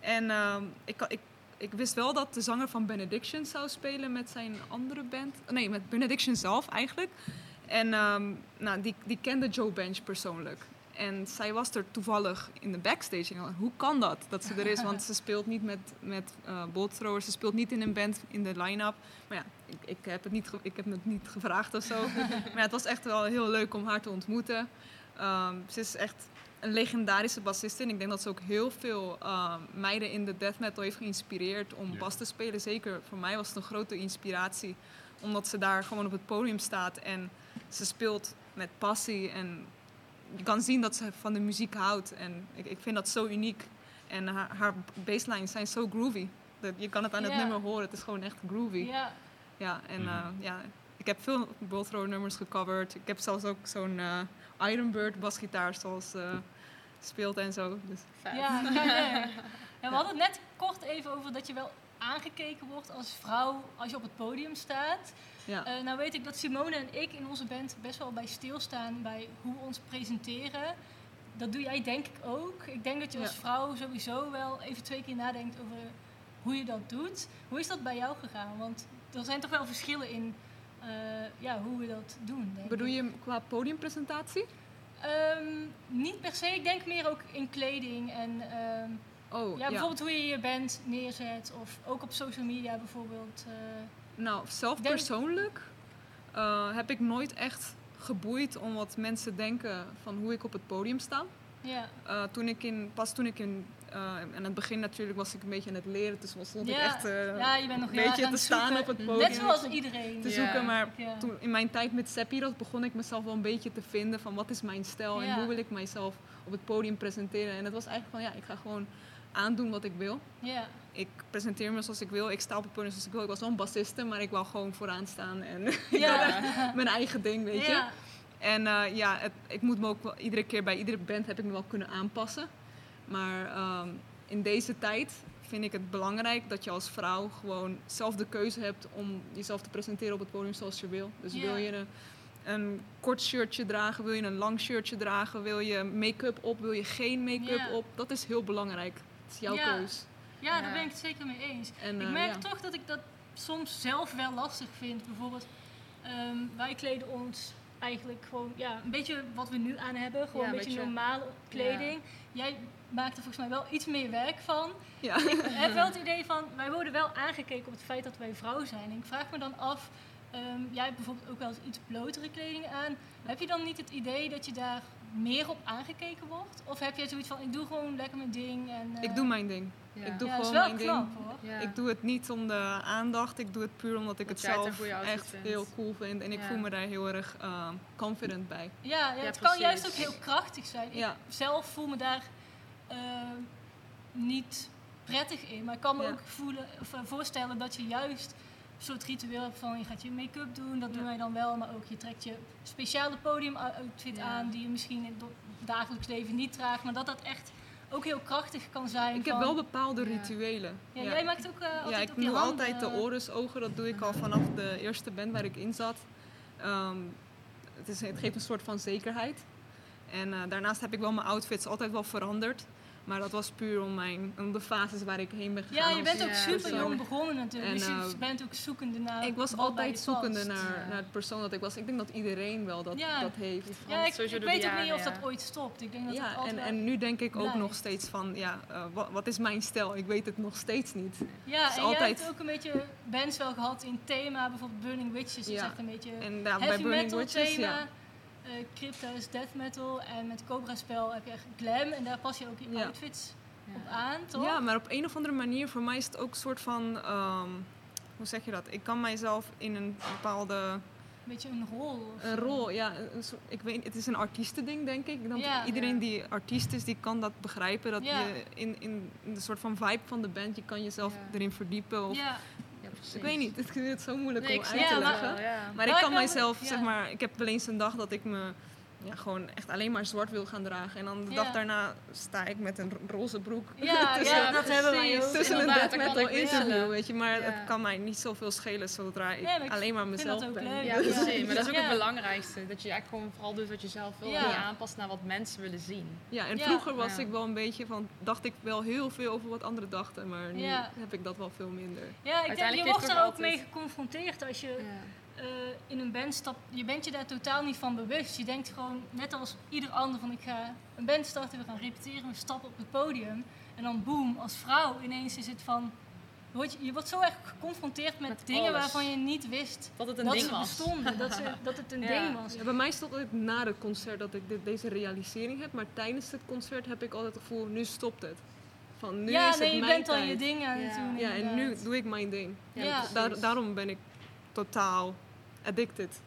En ehm, ik, ik, ik wist wel dat de zanger van Benediction zou spelen met zijn andere band. Nee, met Benediction zelf eigenlijk. En ehm, nou, die, die kende Joe Bench persoonlijk. En zij was er toevallig in de backstage. En hoe kan dat, dat ze er is? Want ze speelt niet met, met bolt throwers. Ze speelt niet in een band in de line-up. Maar ja, ik, ik, heb het niet ik heb het niet gevraagd of zo. maar ja, het was echt wel heel leuk om haar te ontmoeten. Ehm, ze is echt een legendarische bassiste. En ik denk dat ze ook heel veel ehm, meiden in de death metal heeft geïnspireerd om bas te spelen. Zeker voor mij was het een grote inspiratie. Omdat ze daar gewoon op het podium staat en ze speelt met passie. En je kan zien dat ze van de muziek houdt. En ik, ik vind dat zo uniek. En haar, haar baselines zijn zo groovy. Dat, je kan het aan het Ja. nummer horen. Het is gewoon echt groovy. Ja, Ja, en Mhm. eh, ja, ik heb veel Bolt Thrower nummers gecoverd. Ik heb zelfs ook zo'n eh Ironbird basgitaar zoals eh speelt en zo. Dus, ja, ja, ja. Ja, we hadden het net kort even over dat je wel aangekeken wordt als vrouw als je op het podium staat. Ja. Eh, nou weet ik dat Simone en ik in onze band best wel bij stilstaan bij hoe we ons presenteren. Dat doe jij denk ik ook. Ik denk dat je als vrouw sowieso wel even twee keer nadenkt over hoe je dat doet. Hoe is dat bij jou gegaan? Want er zijn toch wel verschillen in eh, ja, hoe we dat doen. Denk Bedoel ik. je qua podiumpresentatie? Ehm, niet per se. Ik denk meer ook in kleding en ehm, Oh, ja, ja. bijvoorbeeld hoe je je band neerzet. Of ook op social media bijvoorbeeld. eh, Nou, zelf persoonlijk eh, heb ik nooit echt geboeid om wat mensen denken van hoe ik op het podium sta. ja. Eh, toen ik in, pas toen ik in, eh aan het begin natuurlijk was ik een beetje aan het leren, dus was stond ik echt ja, je bent nog een beetje te staan zoeken. op het podium. Net zoals iedereen. te zoeken, maar toen, in mijn tijd met Sephiroth begon ik mezelf wel een beetje te vinden van wat is mijn stijl en hoe wil ik mijzelf op het podium presenteren. En het was eigenlijk van ja, ik ga gewoon aandoen wat ik wil. Ja, Ik presenteer me zoals ik wil, ik sta op het podium zoals ik wil. Ik was wel een bassiste, maar ik wou gewoon vooraan staan en ja. mijn eigen ding, weet je. ja. En eh, ja, het, ik moet me ook wel, iedere keer bij iedere band heb ik me wel kunnen aanpassen. Maar ehm, in deze tijd vind ik het belangrijk dat je als vrouw gewoon zelf de keuze hebt om jezelf te presenteren op het podium zoals je wil. Dus wil je een, een kort shirtje dragen, wil je een lang shirtje dragen, wil je make-up op, wil je geen make-up op, dat is heel belangrijk. Is jouw Ja. keus. Ja, daar ben ik het zeker mee eens. En, ik eh, merk ja. toch dat ik dat soms zelf wel lastig vind. Bijvoorbeeld, ehm, wij kleden ons eigenlijk gewoon ja, een beetje wat we nu aan hebben. Gewoon Ja, een beetje- normale kleding. Jij maakt er volgens mij wel iets meer werk van. Ja. Ik heb wel het idee van, wij worden wel aangekeken op het feit dat wij vrouw zijn. En ik vraag me dan af, ehm, jij hebt bijvoorbeeld ook wel eens iets blotere kleding aan. Heb je dan niet het idee dat je daar meer op aangekeken wordt? Of heb jij zoiets van, ik doe gewoon lekker mijn ding en... eh, Ik doe mijn ding. Ja. Ik doe ja, dat is gewoon wel mijn knap ding. hoor. Ja. Ik doe het niet om de aandacht, ik doe het puur omdat ik Dat het zelf echt vindt. heel cool vind. En ik Ja. voel me daar heel erg eh, confident bij. Ja, ja, Ja, het kan juist ook heel krachtig zijn. Ja. Ik zelf voel me daar eh, niet prettig in. Maar ik kan me Ja. ook voelen, of, eh, voorstellen dat je juist soort ritueel hebt van je gaat je make-up doen, dat doen wij dan wel. Maar ook je trekt je speciale podiumoutfit Ja. aan die je misschien in het dagelijks leven niet draagt. Maar dat dat echt ook heel krachtig kan zijn. Ik heb wel bepaalde Ja. rituelen. Ja, jij maakt ook eh, altijd ja, ik doe altijd de eh, oren-ogen. Dat doe ik al vanaf de eerste band waar ik in zat. Ehm, het, is, het geeft een soort van zekerheid. En eh, daarnaast heb ik wel mijn outfits altijd wel veranderd. Maar dat was puur om, mijn, om de fases waar ik heen ben gegaan. Ja, je bent ook super persoon. jong begonnen natuurlijk. En, dus je eh, bent ook zoekende naar Ik was altijd zoekende naar, Ja. naar het persoon dat ik was. Ik denk dat iedereen wel dat, Ja. dat heeft. Ja, ik, ik weet ook niet of dat ooit stopt. Ik denk dat het Ja, en, en nu denk ik ook blijft. nog steeds van, ja, eh, wat, wat is mijn stijl? Ik weet het nog steeds niet. Ja, en altijd- jij hebt ook een beetje bands wel gehad in thema, bijvoorbeeld Burning Witches. Dat is echt een beetje En ja, bij Burning metal Witches, thema. ja. Crypta is death metal en met Cobra Spel heb je echt glam en daar pas je ook Ja. outfits Ja. op aan, toch? Ja, maar op een of andere manier, voor mij is het ook een soort van, ehm, hoe zeg je dat? Ik kan mijzelf in een bepaalde beetje een rol. Een rol, ja. ik weet, het is een artiestending, denk ik. Ja. iedereen Ja. die artiest is, die kan dat begrijpen. Dat Ja. je in, in de soort van vibe van de band, je kan jezelf erin verdiepen. Of. Ik weet niet, het zo moeilijk Nee, om uit te Ja, het maar- leggen. wel. Maar ik kan kan- mijzelf, ja. zeg maar, ik heb wel eens een dag dat ik me ja, gewoon echt alleen maar zwart wil gaan dragen. En dan de Ja. dag daarna sta ik met een ro- roze broek. ja, tussen, ja, dat hebben wij ook. tussen een death metal interview, weet je. Maar Ja. het kan mij niet zoveel schelen zodra ik, alleen maar vind mezelf dat ook ben. leuk. Ja, Ja. precies. Maar dat is ook Ja. het belangrijkste. Dat je eigenlijk gewoon vooral doet wat je zelf wil. Ja. En je aanpast naar wat mensen willen zien. Ja, en Ja. vroeger was Ja. ik wel een beetje van, dacht ik wel heel veel over wat anderen dachten, maar nu Ja. heb ik dat wel veel minder. Ja, ik denk, je wordt er ook mee geconfronteerd als je Eh, in een band stapt. Je bent je daar totaal niet van bewust. Je denkt gewoon, net als ieder ander, van ik ga een band starten, we gaan repeteren, we stappen op het podium. En dan boem, als vrouw ineens is het van... Je wordt, je wordt zo erg geconfronteerd met, Met dingen alles. waarvan je niet wist Dat het een dat ding ze was. bestonden, dat, ze, dat het een Ja. ding was. Ja, bij mij stond het na het concert dat ik dit, deze realisering heb, maar tijdens het concert heb ik altijd het gevoel, nu stopt het. Van nu ja, is nee, het je mijn bent al tijd. je dingen aan het Ja. doen. Ja, en nu doe ik mijn ding. Ja. Daar- daarom ben ik totaal addicted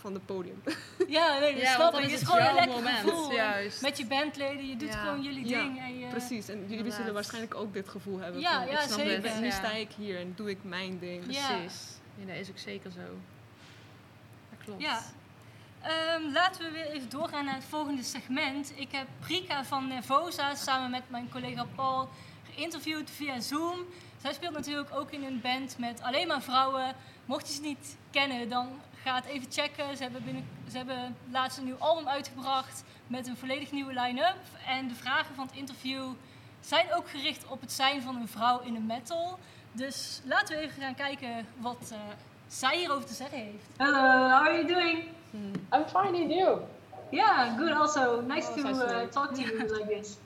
van het podium. Ja, nee, dat Ja, snap want dan ik. is Het is gewoon een lekker moment, gevoel. juist. Met je bandleden, je doet Ja. gewoon jullie Ja, ding. En je, Precies, en jullie Inderdaad. zullen waarschijnlijk ook dit gevoel hebben. Ja, van, ja, ik snap zeker. het, nu sta ik hier en doe ik mijn ding. Ja. Precies. Ja, dat is ook zeker zo. Dat klopt. Ja. Ehm, laten we weer even doorgaan naar het volgende segment. Ik heb Prika van Nervosa samen met mijn collega Paul geïnterviewd via Zoom. Zij speelt natuurlijk ook in een band met alleen maar vrouwen. Mocht je ze niet kennen, dan ga het even checken. Ze hebben, binnen, ze hebben laatst een nieuw album uitgebracht met een volledig nieuwe line-up. En de vragen van het interview zijn ook gericht op het zijn van een vrouw in de metal. Dus laten we even gaan kijken wat eh, zij hierover te zeggen heeft. Hello, how are you doing? I'm fine, and you? Yeah, good also. Nice Oh, to uh, talk to you like this.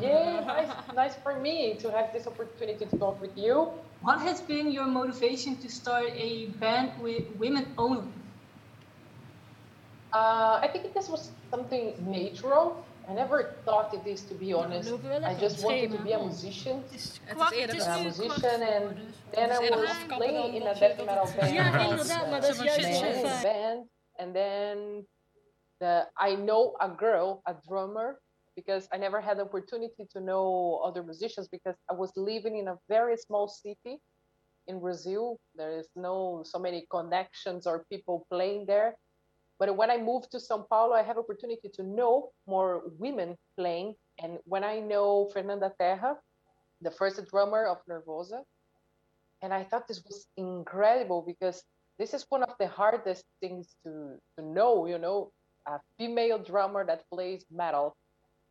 Yeah, nice, nice for me to have this opportunity to talk with you. What has been your motivation to start a band with women only? Uh, I think this was something natural. I never thought it is, to be honest. I just wanted to be a musician. Het is, Het kwart- is eerder het a nu musician and then I was playing in a death metal band. Ja, called, inderdaad, maar dat is juist shit heel show. Main fijn. band, and then the I know a girl, a drummer, because I never had the opportunity to know other musicians because I was living in a very small city in Brazil. There is no so many connections or people playing there. But when I moved to São Paulo, I have opportunity to know more women playing. And when I know Fernanda Terra, the first drummer of Nervosa, and I thought this was incredible because this is one of the hardest things to to know. You know, a female drummer that plays metal.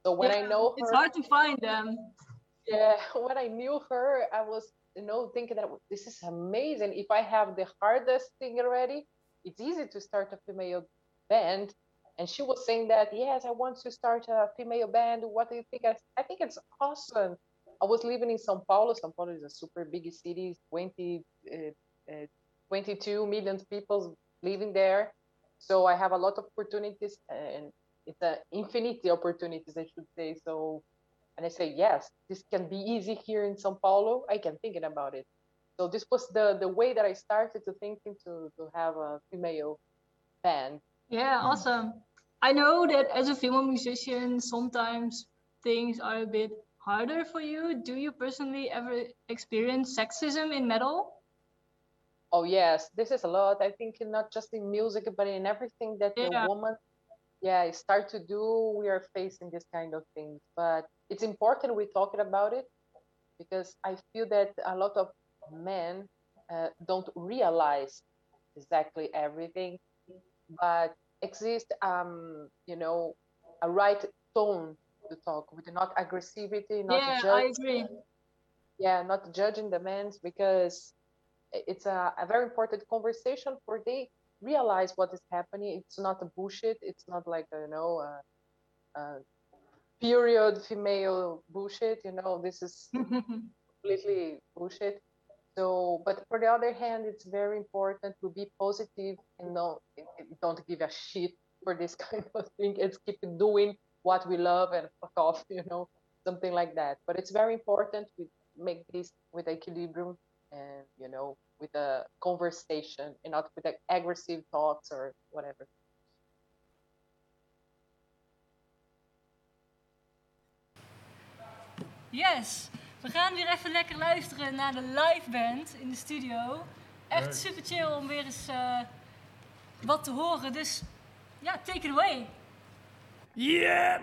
So when I Yeah, know It's hard to find them. yeah, when I knew her, I was, you know, thinking that this is amazing. If I have the hardest thing already, it's easy to start a female band. And she was saying that, yes, I want to start a female band. What do you think? I, I think it's awesome. I was living in Sao Paulo. Sao Paulo is a super big city, 20, uh, uh, 22 million people living there. So I have a lot of opportunities and it's an infinity opportunities, I should say. So and I say, yes, this can be easy here in Sao Paulo. I can thinking about it. So this was the the way that I started to thinking to to have a female band. Yeah, mm-hmm. awesome. I know that as a female musician, sometimes things are a bit harder for you. Do you personally ever experience sexism in metal? Oh yes, this is a lot. I think not just in music, but in everything that Yeah. the woman, yeah, start to do. We are facing this kind of things, but it's important we talking about it because I feel that a lot of men uh, don't realize exactly everything, but exist, um, you know, a right tone to talk with not aggressivity, not yeah, judge I agree. yeah not judging the men because it's a, a very important conversation for they realize what is happening. It's not a bullshit. It's not like you know a, period female bullshit you know this is completely bullshit. So but for the other hand it's very important to be positive and not don't give a shit for this kind of thing it's keep doing what we love and fuck off you know something like that. But it's very important to make this with equilibrium and you know, with a conversation and not with like aggressive thoughts or whatever. Yes, we gaan weer even lekker luisteren naar de live band in de studio. Echt super chill om weer eens eh, wat te horen. Dus ja, take it away. Yeah!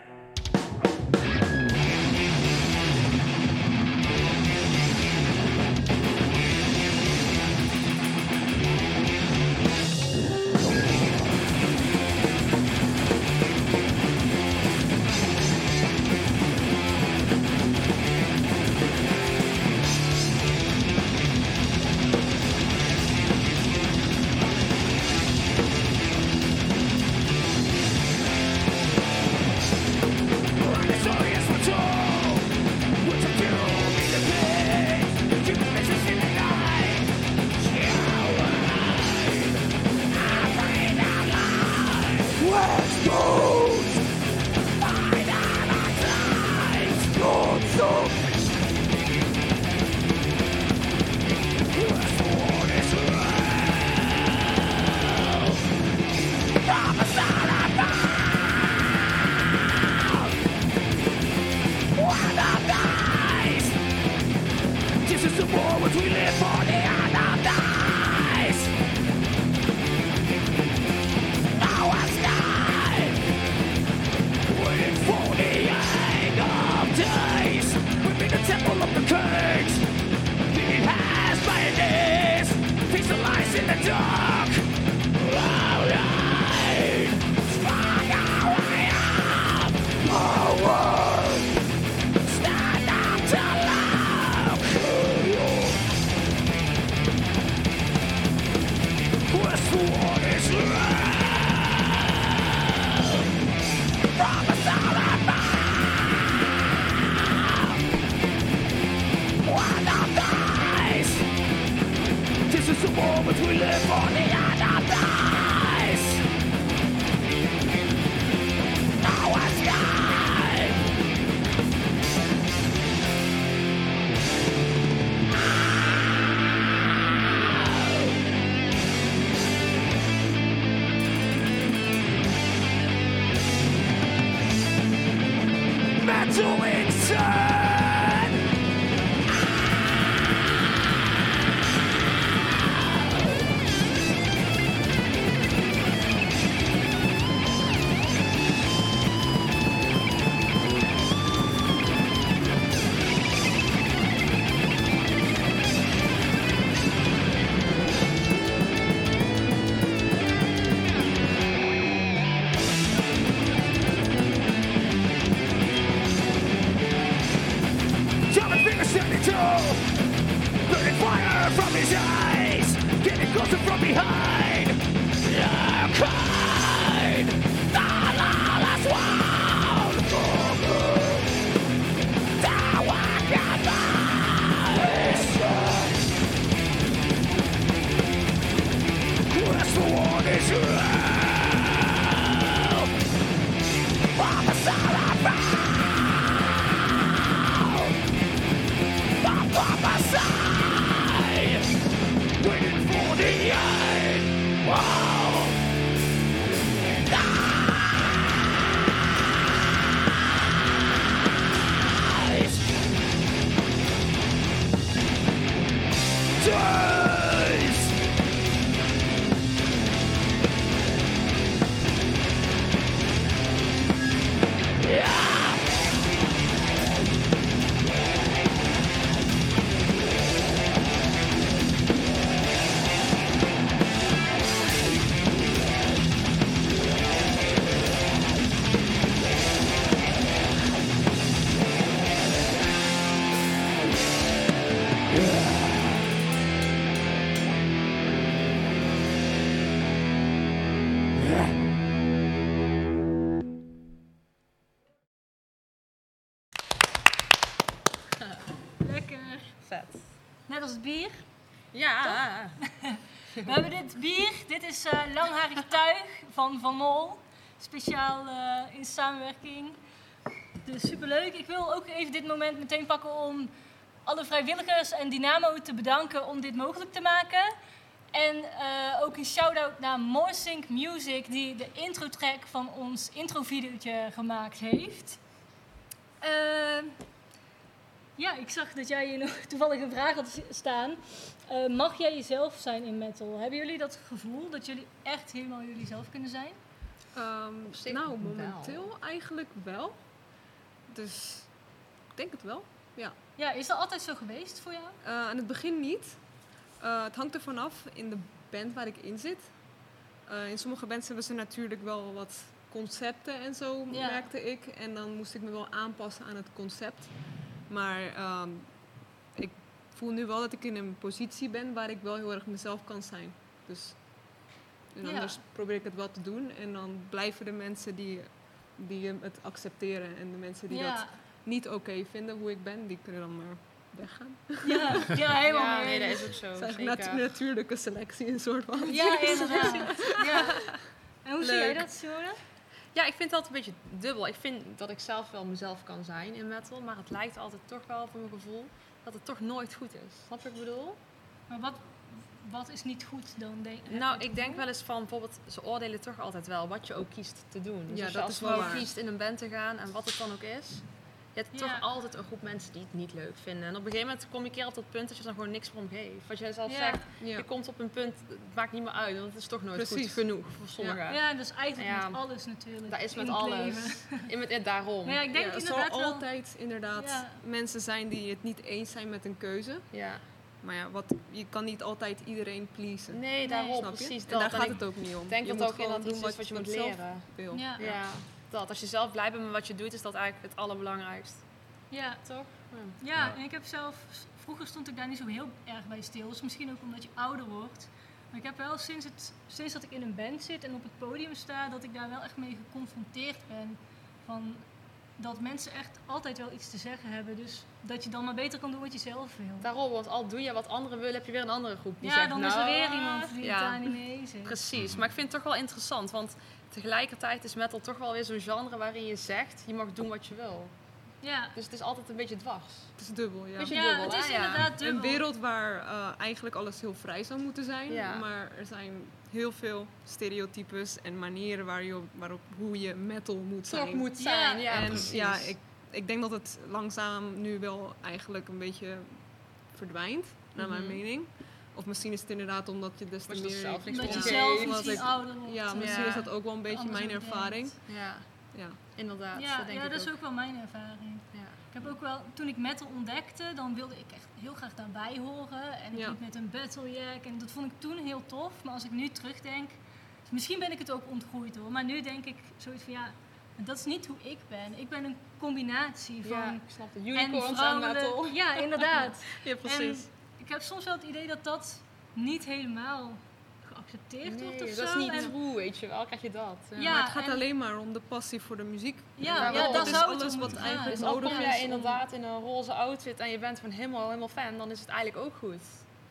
Sure. Het bier. Ja. We hebben dit bier. Dit is eh langharig tuig van Van Mol. Speciaal eh, in samenwerking. Dus superleuk. Ik wil ook even dit moment meteen pakken om alle vrijwilligers en Dynamo te bedanken om dit mogelijk te maken. En eh, ook een shout-out naar Morsync Music, die de intro-track van ons introvideootje gemaakt heeft. Ja, ik zag dat jij hier nog toevallig een vraag had staan. Eh, mag jij jezelf zijn in metal? Hebben jullie dat gevoel dat jullie echt helemaal jullie zelf kunnen zijn? Ehm, nou, wel. momenteel eigenlijk wel. Dus ik denk het wel. Ja, is dat altijd zo geweest voor jou? Eh, aan het begin niet. Eh, het hangt ervan af in de band waar ik in zit. In sommige bands hebben ze natuurlijk wel wat concepten en zo, Ja. merkte ik. En dan moest ik me wel aanpassen aan het concept. Maar ehm, ik voel nu wel dat ik in een positie ben waar ik wel heel erg mezelf kan zijn. Dus en Ja. anders probeer ik het wel te doen. En dan blijven de mensen die, die het accepteren. En de mensen die dat niet oké vinden hoe ik ben, die kunnen dan maar weggaan. ja, ja helemaal Ja, mee nee, dat is ook zo. Het is eigenlijk natuurlijke selectie, een soort van. Ja, inderdaad. Ja. En hoe zie jij dat, Simone? Ja, ik vind het altijd een beetje dubbel. Ik vind dat ik zelf wel mezelf kan zijn in metal, maar het lijkt altijd toch wel, voor mijn gevoel, dat het toch nooit goed is. Snap je wat ik bedoel? Maar wat, wat is niet goed dan? Denk, je Nou, ik denk wel eens van, bijvoorbeeld, ze oordelen toch altijd wel wat je ook kiest te doen. Dus Ja, als je dat als is wel kiest in een band te gaan en wat het dan ook is, je hebt Ja. toch altijd een groep mensen die het niet leuk vinden. En op een gegeven moment kom je keer op dat punt dat je er dan gewoon niks meer om geeft. Wat jij zelf Ja. zegt, Ja. je komt op een punt, het maakt niet meer uit, want het is toch nooit Precies. goed genoeg voor sommigen. Ja, dat is eigenlijk Ja. met alles natuurlijk. Dat is met in het alles. In met, daarom. Maar ja, ik denk Ja, er zal altijd inderdaad Ja. mensen zijn die het niet eens zijn met een keuze. Ja. Maar ja, wat, je kan niet altijd iedereen pleasen. Nee, daarom, Snap je? precies En dat. daar En gaat ik het ook niet om. denk je dat moet ook gewoon inderdaad doen iets is wat je moet zelf leren. wil. Ja. Ja, dat. Als je zelf blij bent met wat je doet, is dat eigenlijk het allerbelangrijkst. Ja, Toch? ja, Ja. en ik heb zelf... Vroeger stond ik daar niet zo heel erg bij stil. Dus misschien ook omdat je ouder wordt. Maar ik heb wel sinds, het, sinds dat ik in een band zit en op het podium sta... dat ik daar wel echt mee geconfronteerd ben. Van dat mensen echt altijd wel iets te zeggen hebben. Dus dat je dan maar beter kan doen wat je zelf wil. Daarom, want al doe je wat anderen willen, heb je weer een andere groep die ja, zegt, dan is er nou, weer iemand die ja, het daar niet mee eens is. Precies, maar ik vind het toch wel interessant, want tegelijkertijd is metal toch wel weer zo'n genre waarin je zegt, je mag doen wat je wil. Ja, Dus het is altijd een beetje dwars. Het is dubbel, ja. Beetje ja dubbel, het is Ja. inderdaad dubbel. Een wereld waar eh, eigenlijk alles heel vrij zou moeten zijn. Ja. Maar er zijn heel veel stereotypes en manieren waar je, op- waarop hoe je metal moet zijn. Toch moet Ja. zijn, ja, en precies. ja, ik, ik denk dat het langzaam nu wel eigenlijk een beetje verdwijnt, naar mijn Mhm. mening. Of misschien is het inderdaad omdat je des te Omdat je meer... zelf Omdat je Ja. zelf misschien ik- ouder wordt. Ja, en misschien Ja. is dat ook wel een beetje anders mijn ervaring. Ja, Ja. inderdaad. Ja, dat denk ja ik dat is ook. wel mijn ervaring. Ja. Ik heb ook wel, toen ik metal ontdekte, dan wilde ik echt heel graag daarbij horen. En ik Ja. liep met een battlejack en dat vond ik toen heel tof. Maar als ik nu terugdenk, misschien ben ik het ook ontgroeid hoor. Maar nu denk ik zoiets van ja, dat is niet hoe ik ben. Ik ben een combinatie van Ja, ik snap het. en Unicorns vrouwelijk. metal. Ja, inderdaad. Ja, precies. En ik heb soms wel het idee dat dat niet helemaal geaccepteerd wordt Nee, of dat zo. is niet En- true, weet je wel. Krijg je dat. Ja, maar het gaat en- alleen maar om de passie voor de muziek. Ja, ja, Dat dat is zou het alles wat eigenlijk. Dus nodig is jij om- inderdaad in een roze outfit en je bent gewoon helemaal, helemaal fan, dan is het eigenlijk ook goed.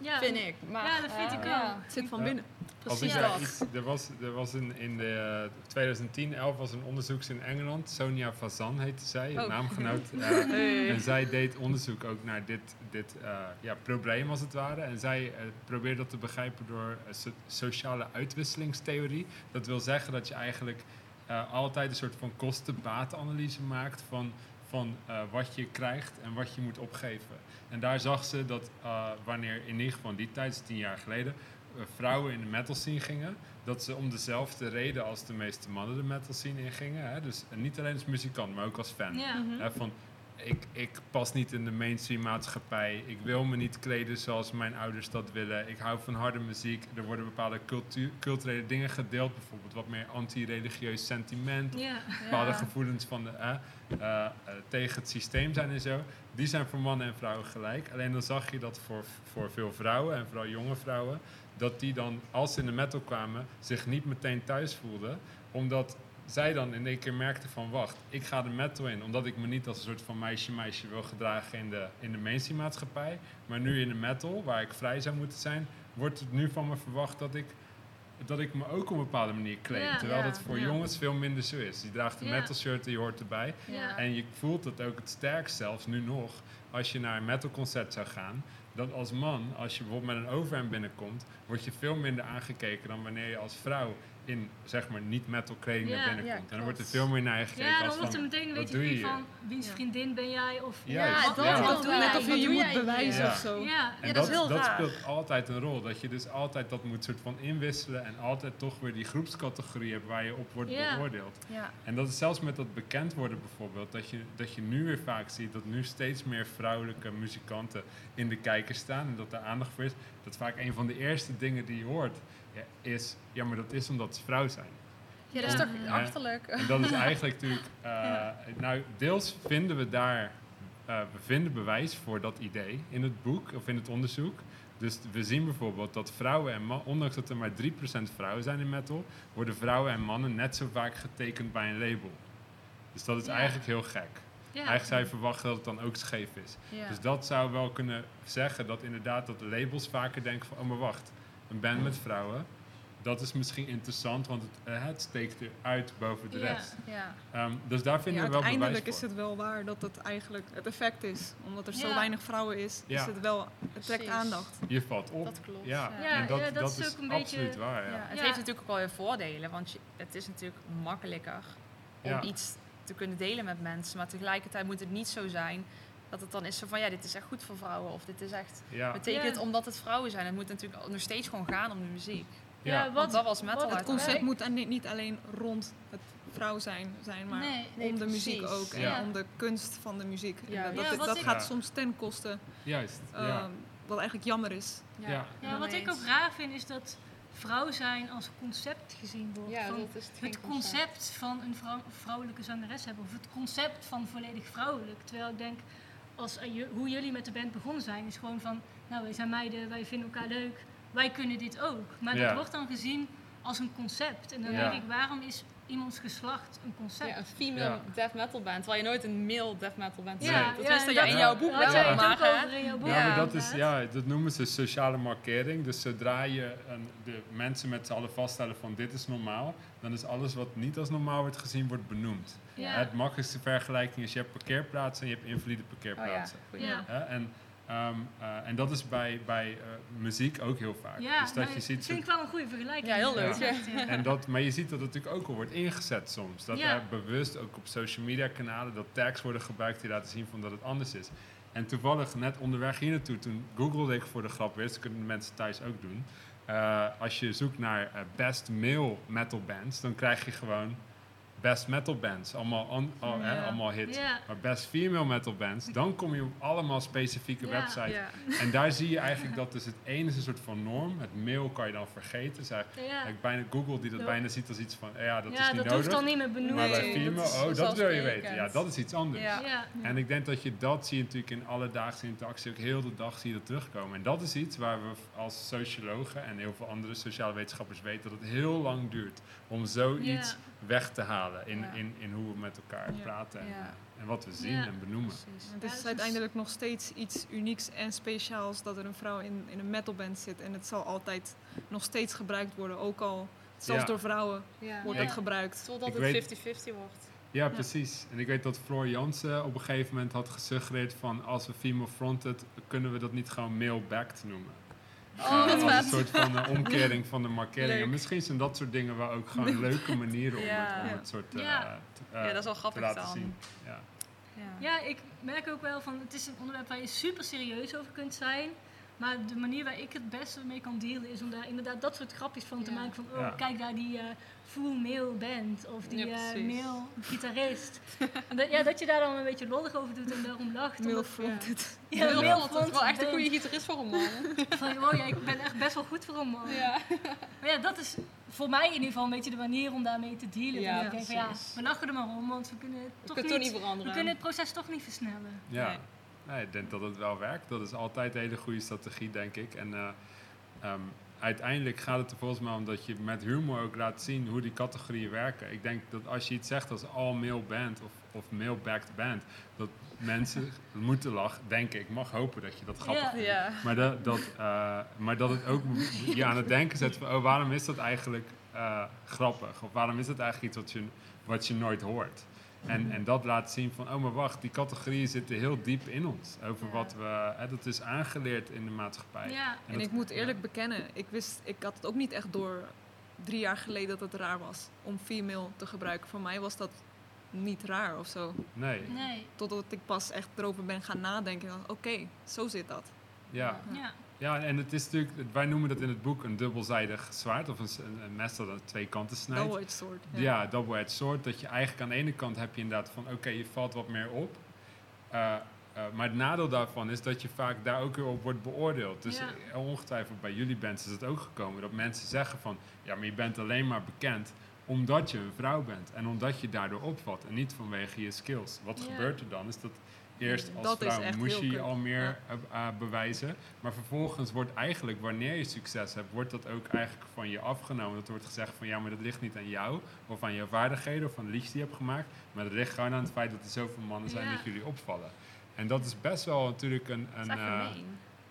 Ja, Vind ik. Maar, Ja, dat vind eh, ik ja, ook. Het zit van binnen. Precies iets, er was, er was een, in de eh, 2010, 11 was een onderzoek in Engeland. Sonia Fazan heette zij, Oh. naamgenoot. eh, Hey. En zij deed onderzoek ook naar dit, dit eh, ja, probleem als het ware. En zij eh, probeerde dat te begrijpen door eh, so- sociale uitwisselingstheorie. Dat wil zeggen dat je eigenlijk eh, altijd een soort van kosten-batenanalyse maakt van, van eh, wat je krijgt en wat je moet opgeven. En daar zag ze dat eh, wanneer in ieder geval in die tijd, dus tien jaar geleden, eh, vrouwen in de metal scene gingen, dat ze om dezelfde reden als de meeste mannen de metal scene ingingen. Hè? Dus eh, niet alleen als muzikant, maar ook als fan. Ja. Hè, van, ik, ik pas niet in de mainstream maatschappij. Ik wil me niet kleden zoals mijn ouders dat willen. Ik hou van harde muziek. Er worden bepaalde cultu- culturele dingen gedeeld. Bijvoorbeeld wat meer anti-religieus sentiment. Ja. Bepaalde gevoelens van de, eh, eh, eh, tegen het systeem zijn en zo. Die zijn voor mannen en vrouwen gelijk. Alleen dan zag je dat voor, voor veel vrouwen en vooral jonge vrouwen. Dat die dan, als ze in de metal kwamen, zich niet meteen thuis voelden. Omdat zij dan in één keer merkten van wacht, ik ga de metal in. Omdat ik me niet als een soort van meisje-meisje wil gedragen in de, in de mainstream maatschappij. Maar nu in de metal, waar ik vrij zou moeten zijn, wordt het nu van me verwacht dat ik dat ik me ook op een bepaalde manier kleed. Ja. terwijl Ja, dat voor ja. jongens veel minder zo is. Je draagt een Ja. metal shirt en je hoort erbij. Ja. En je voelt het ook het sterkst zelfs nu nog als je naar een metalconcert zou gaan. Dat als man, als je bijvoorbeeld met een overhemd binnenkomt, word je veel minder aangekeken dan wanneer je als vrouw in zeg maar niet metal kleding Ja. naar binnen Ja, komt. En dan wordt er veel meer naar je gekeken Ja, dan wordt er meteen een beetje van wiens vriendin ben jij of ja. wat Dat doe Net of je moet bewijzen Ja. of zo. Ja, En Ja, dat, dat is heel dat speelt altijd een rol. Dat je dus altijd dat moet soort van inwisselen en altijd toch weer die groepscategorie hebt waar je op wordt Ja. beoordeeld. Ja. En dat is zelfs met dat bekend worden bijvoorbeeld, dat je, dat je nu weer vaak ziet dat nu steeds meer vrouwelijke muzikanten in de kijker staan en dat er aandacht voor is. Dat vaak een van de eerste dingen die je hoort is, ja maar dat is omdat ze vrouw zijn. Ja, dat is toch achterlijk. En dat is eigenlijk natuurlijk, eh, nou deels vinden we daar, eh, we vinden bewijs voor dat idee in het boek of in het onderzoek. Dus we zien bijvoorbeeld dat vrouwen en mannen, ondanks dat er maar 3% vrouwen zijn in metal, worden vrouwen en mannen net zo vaak getekend bij een label. Dus dat is Ja. eigenlijk heel gek. Ja. Eigenlijk zou je verwachten dat het dan ook scheef is. Ja. Dus dat zou wel kunnen zeggen dat inderdaad dat de labels vaker denken van, oh maar wacht, een band met vrouwen, dat is misschien interessant, want het, eh, het steekt eruit boven de Ja. rest. ja. Ehm, dus daar vinden Ja, we wel bewijs uiteindelijk voor. is het wel waar dat het eigenlijk het effect is. Omdat er zo weinig vrouwen is, Ja. is het wel, het trekt Precies. aandacht. Je valt op. Dat klopt, Ja, ja. Ja, en dat, ja, dat dat is ook een absoluut beetje- waar. Ja, Ja. het Ja. heeft natuurlijk ook wel weer voordelen, want je, het is natuurlijk makkelijker om Ja. iets te kunnen delen met mensen. Maar tegelijkertijd moet het niet zo zijn dat het dan is zo van ja, dit is echt goed voor vrouwen. Of dit is echt Ja. betekent Ja. omdat het vrouwen zijn. Het moet natuurlijk nog steeds gewoon gaan om de muziek. Ja, Ja. wat, Want dat was metal wat- Het concept moet dan niet- niet alleen rond het vrouw zijn, zijn maar Nee, nee, om de muziek ook. En om de kunst van de muziek. En Ja, dat dat ik- gaat Ja. soms ten koste, Juist. ehm, ja. wat eigenlijk jammer is. Ja. Ja, wat ik ook raar vind is dat vrouw zijn als concept gezien wordt. Ja, Van dat is het concept van een vrouw- vrouwelijke zangeres hebben. Of het concept van volledig vrouwelijk. Terwijl ik denk, als, eh, hoe jullie met de band begonnen zijn, is gewoon van... Nou, wij zijn meiden, wij vinden elkaar leuk. Wij kunnen dit ook. Maar Ja. dat wordt dan gezien als een concept. En dan Ja. denk ik, waarom is iemands geslacht een concept? Ja, een female Ja. death metal band, terwijl je nooit een male death metal band bent. Ja, Dat ja, wist en je in dat- jouw boek wel, maar. Ja, maar Ja, dat, is, inderdaad. ja, dat noemen ze sociale markering. Dus zodra je een, de mensen met z'n allen vaststellen van dit is normaal, dan is alles wat niet als normaal wordt gezien, wordt benoemd. Ja. Het makkelijkste vergelijking is je hebt parkeerplaatsen en je hebt invalide Oh ja, parkeerplaatsen. goeie. Ja. Hè, en, ehm, eh, en dat is bij, bij eh, muziek ook heel vaak. Ja, dus dat nou, je ziet vind ik wel een goede vergelijking. Ja, heel leuk, ja. En dat, maar je ziet dat het natuurlijk ook al wordt ingezet soms. Dat Ja. er bewust ook op social media kanalen dat tags worden gebruikt die laten zien van dat het anders is. En toevallig net onderweg hier naartoe, toen googelde ik voor de grap weer, dat kunnen de mensen thuis ook doen. Eh, als je zoekt naar best male metal bands, dan krijg je gewoon best metal bands. Allemaal, on- al- hè, Ja. allemaal hits. Maar best female metal bands, dan kom je op allemaal specifieke websites. En daar zie je eigenlijk dat dus het ene is een soort van norm. Het male kan je dan vergeten. Dus eigenlijk bijna Google die dat bijna ziet als iets van, ja, dat ja, is niet dat nodig. hoeft dan niet meer benoemd maar bij female, dat oh, dat wil je weten. Ja, dat is iets anders. En ik denk dat je dat zie je natuurlijk in alledaagse interactie ook heel de dag zie je dat terugkomen. En dat is iets waar we als sociologen en heel veel andere sociale wetenschappers weten dat het heel lang duurt om zoiets Ja. weg te halen in, Ja. in, in hoe we met elkaar Ja. praten en, Ja. en wat we zien Ja. en benoemen. Het is dus- uiteindelijk nog steeds iets unieks en speciaals dat er een vrouw in, in een metalband zit. En het zal altijd nog steeds gebruikt worden, ook al zelfs Ja. door vrouwen Ja. wordt Ja. het gebruikt. Totdat het weet- 50-50 wordt. Ja, precies. En ik weet dat Floor Jansen op een gegeven moment had gesuggereerd van als we female fronted, kunnen we dat niet gewoon male-backed noemen. Oh, Eh, een soort van eh, omkering van de markering. Leuk. En misschien zijn dat soort dingen wel ook gewoon leuke manieren om, Ja. het, om het soort eh, Ja. te, eh, Ja, dat is wel te grappig laten dan. zien. Ja. Ja. Ja, ik merk ook wel van het is een onderwerp waar je super serieus over kunt zijn. Maar de manier waar ik het beste mee kan dealen is om daar inderdaad dat soort grapjes van te Ja. maken. Van oh, Ja. kijk daar die eh, full male band of die Ja, eh, precies. male gitarist. en dat, ja, dat je daar dan een beetje lollig over doet en daarom lacht. Male fronted. Ja, Heel male is wel echt een goede gitarist voor een man. Van, oh ja, ik ben echt best wel goed voor een man. Ja. Maar ja, dat is voor mij in ieder geval een beetje de manier om daarmee te dealen. Ja, ik denk van ja, we lachen er maar om, want we kunnen het toch niet, veranderen. we kunnen het proces toch niet versnellen. Ja. Nee. Nee, ik denk dat het wel werkt. Dat is altijd een hele goede strategie, denk ik. En eh, ehm, uiteindelijk gaat het er volgens mij om dat je met humor ook laat zien hoe die categorieën werken. Ik denk dat als je iets zegt als all male band of, of male backed band, dat mensen moeten lachen. Denk ik, mag hopen dat je dat grappig vindt. Maar, dat, dat, eh, maar dat het ook je aan het denken zet van, oh, waarom is dat eigenlijk eh, grappig? Of waarom is dat eigenlijk iets wat je, wat je nooit hoort? En, en dat laat zien van, oh maar wacht, die categorieën zitten heel diep in ons. Over Ja. wat we, hè, dat is aangeleerd in de maatschappij. Ja. En dat- ik moet eerlijk bekennen, ik, wist, ik had het ook niet echt door drie jaar geleden dat het raar was om female te gebruiken. Voor mij was dat niet raar of zo. Nee, Nee. Totdat ik pas echt erover ben gaan nadenken. Oké, zo zit dat. ja. Ja. Ja, en het is natuurlijk, wij noemen dat in het boek een dubbelzijdig zwaard. Of een, een, mes dat aan twee kanten snijdt. Double-edged sword. Ja, double-edged sword. Dat je eigenlijk aan de ene kant heb je inderdaad van, oké, je valt wat meer op. Eh, eh, maar het nadeel daarvan is dat je vaak daar ook weer op wordt beoordeeld. Dus Ja. eh, ongetwijfeld bij jullie bands is het ook gekomen. Dat mensen zeggen van, ja, maar je bent alleen maar bekend omdat je een vrouw bent. En omdat je daardoor opvalt en niet vanwege je skills. Wat Ja. gebeurt er dan? Is dat eerst als Dat vrouw moest je je al meer Ja. eh, eh, bewijzen. Maar vervolgens wordt eigenlijk, wanneer je succes hebt, wordt dat ook eigenlijk van je afgenomen. Dat wordt gezegd van ja, maar dat ligt niet aan jou of aan jouw vaardigheden of aan de liedjes die je hebt gemaakt. Maar dat ligt gewoon aan het feit dat er zoveel mannen zijn Ja. dat jullie opvallen. En dat is best wel natuurlijk een. Een eh,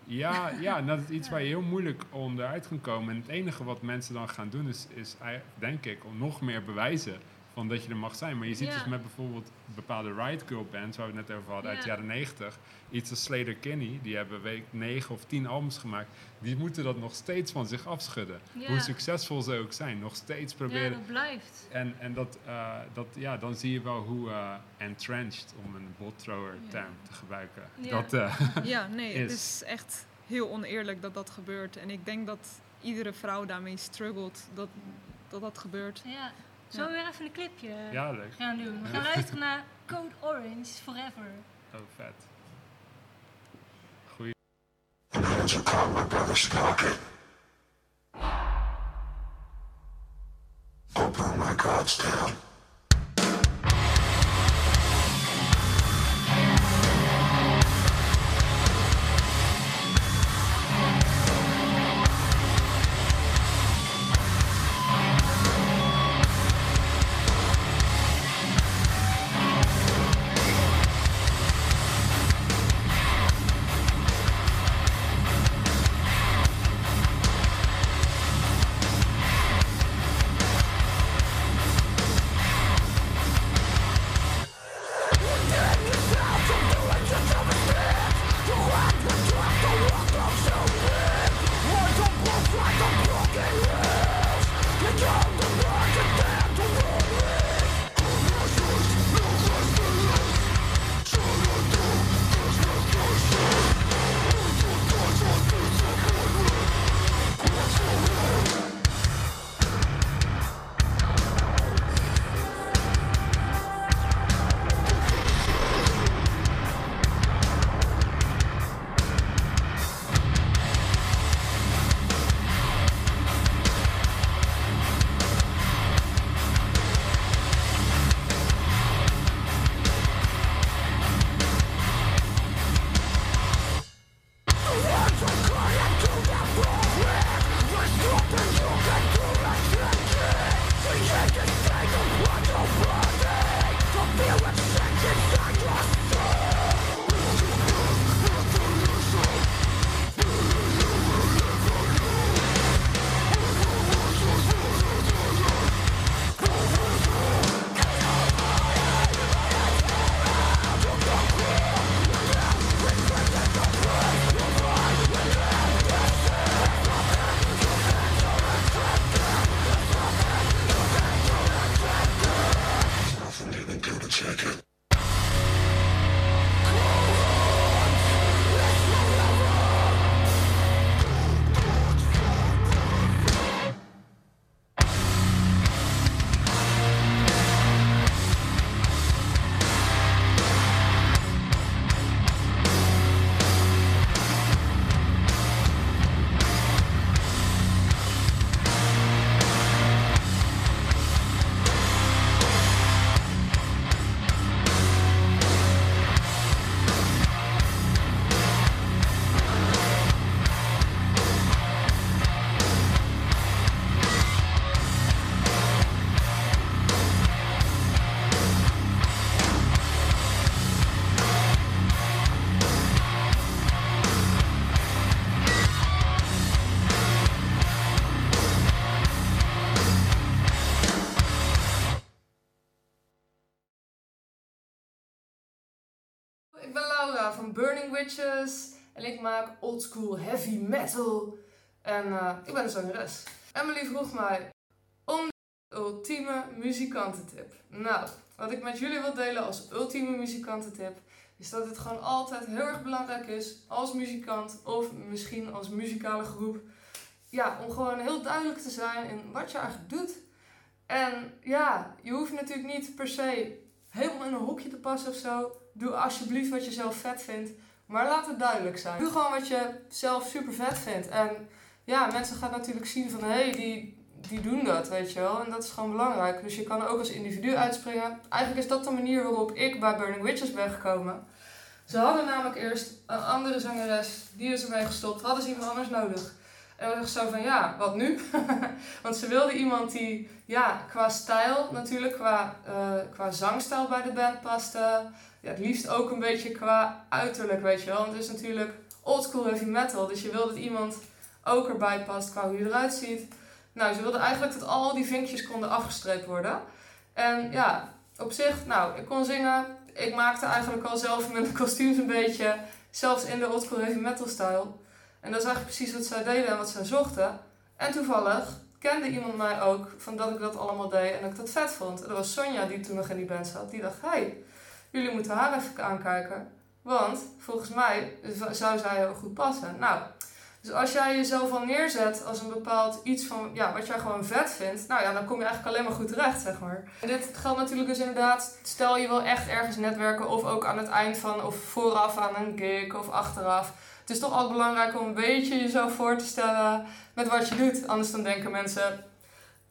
ja, ja, dat is iets waar je heel moeilijk onderuit kan komen. En het enige wat mensen dan gaan doen is, is denk ik, om nog meer bewijzen van dat je er mag zijn. Maar je ziet Ja. dus met bijvoorbeeld bepaalde Riot Girl bands, waar we het net over hadden, uit de Ja. jaren 90. Iets als Slater Kinney, die hebben week 9 of 10 albums gemaakt. Die moeten dat nog steeds van zich afschudden. Ja. Hoe succesvol ze ook zijn, nog steeds Ja, proberen. dat blijft. En, en dat, eh, dat, ja, dan zie je wel hoe eh, entrenched, om een botthrower term te gebruiken, Ja. dat eh, Ja, nee, het Is. is echt heel oneerlijk dat dat gebeurt. En ik denk dat iedere vrouw daarmee struggelt dat dat, dat gebeurt. Ja. Zullen we weer even een clipje ja, leuk. gaan doen? We gaan luisteren naar Code Orange Forever. Oh, vet. Goeie. Check it. En ik maak oldschool heavy metal. En eh, ik ben een zangeres. Emily vroeg mij om de ultieme muzikantentip. Nou, wat ik met jullie wil delen als ultieme muzikantentip... is dat het gewoon altijd heel erg belangrijk is als muzikant... of misschien als muzikale groep... ja, om gewoon heel duidelijk te zijn in wat je eigenlijk doet... En ja, je hoeft natuurlijk niet per se helemaal in een hokje te passen of zo. Doe alsjeblieft wat je zelf vet vindt. Maar laat het duidelijk zijn. Doe gewoon wat je zelf super vet vindt. En ja, mensen gaan natuurlijk zien van hé, hey, die, die doen dat, weet je wel. En dat is gewoon belangrijk. Dus je kan ook als individu uitspringen. Eigenlijk is dat de manier waarop ik bij Burning Witches ben gekomen. Ze hadden namelijk eerst een andere zangeres, die is ermee gestopt. Hadden ze iemand anders nodig. En dan dacht ik zo van, ja, wat nu? Want ze wilde iemand die, ja, qua stijl natuurlijk, qua, eh, qua zangstijl bij de band paste. Ja, het liefst ook een beetje qua uiterlijk, weet je wel. Want het is natuurlijk oldschool heavy metal. Dus je wil dat iemand ook erbij past qua hoe je eruit ziet. Nou, ze wilde eigenlijk dat al die vinkjes konden afgestreept worden. En ja, op zich, nou, ik kon zingen. Ik maakte eigenlijk al zelf mijn kostuums een beetje. Zelfs in de oldschool heavy metal stijl. En dat is eigenlijk precies wat zij deden en wat zij zochten. En toevallig kende iemand mij ook van dat ik dat allemaal deed en dat ik dat vet vond. En dat was Sonja die toen nog in die band zat. Die dacht, hey, jullie moeten haar even aankijken. Want volgens mij zou zij heel goed passen. Nou, dus als jij jezelf al neerzet als een bepaald iets van, ja, wat jij gewoon vet vindt, nou ja, dan kom je eigenlijk alleen maar goed terecht, zeg maar. Dit geldt natuurlijk dus inderdaad, stel je wil echt ergens netwerken of ook aan het eind van, of vooraf aan een gig of achteraf. Het is toch altijd belangrijk om een beetje jezelf voor te stellen met wat je doet. Anders dan denken mensen,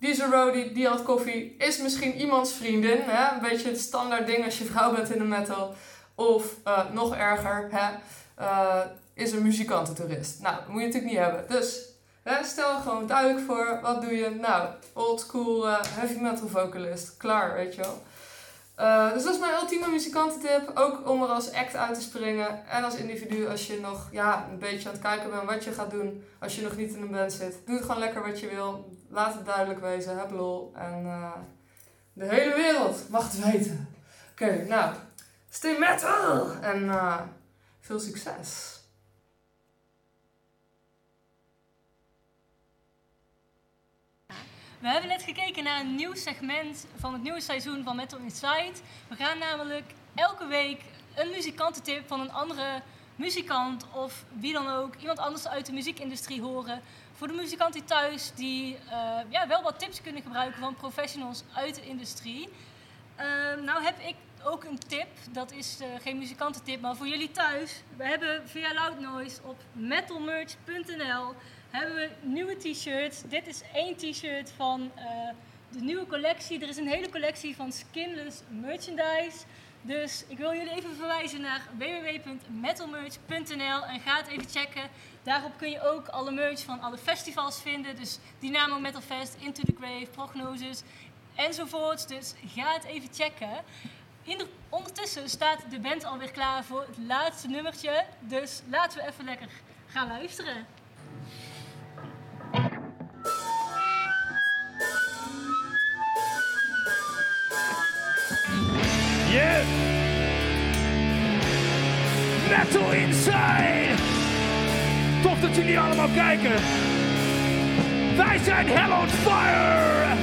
die roadie, die had koffie, is misschien iemands vriendin. Hè? Een beetje het standaard ding als je vrouw bent in de metal. Of eh, nog erger, hè? eh, is een muzikantentoerist. Nou, dat moet je natuurlijk niet hebben. Dus hè, stel gewoon duidelijk voor, wat doe je? Nou, old school eh, heavy metal vocalist. Klaar, weet je wel. Uh, dus dat is mijn ultieme muzikantentip. Ook om er als act uit te springen. En als individu als je nog ja, een beetje aan het kijken bent wat je gaat doen. Als je nog niet in een band zit. Doe het gewoon lekker wat je wil. Laat het duidelijk wezen. Heb lol. En uh, de hele wereld mag het weten. Oké, okay, nou. Stay metal! En uh, veel succes. We hebben net gekeken naar een nieuw segment van het nieuwe seizoen van Metal Inside. We gaan namelijk elke week een muzikantentip van een andere muzikant of wie dan ook, iemand anders uit de muziekindustrie horen. Voor de muzikanten thuis die uh, ja, wel wat tips kunnen gebruiken van professionals uit de industrie. Uh, nou heb ik ook een tip, dat is uh, geen muzikantentip, maar voor jullie thuis. We hebben via Loud Noise op metalmerch.nl hebben we nieuwe t-shirts. Dit is één t-shirt van uh, de nieuwe collectie. Er is een hele collectie van skinless merchandise. Dus ik wil jullie even verwijzen naar www.metalmerch.nl en ga het even checken. Daarop kun je ook alle merch van alle festivals vinden. Dus Dynamo Metal Fest, Into the Grave, Prognosis enzovoorts. Dus ga het even checken. Ondertussen staat de band alweer klaar voor het laatste nummertje. Dus laten we even lekker gaan luisteren. Yeah! Metal Inside! Tof dat jullie allemaal kijken. Wij zijn Hell on Fire!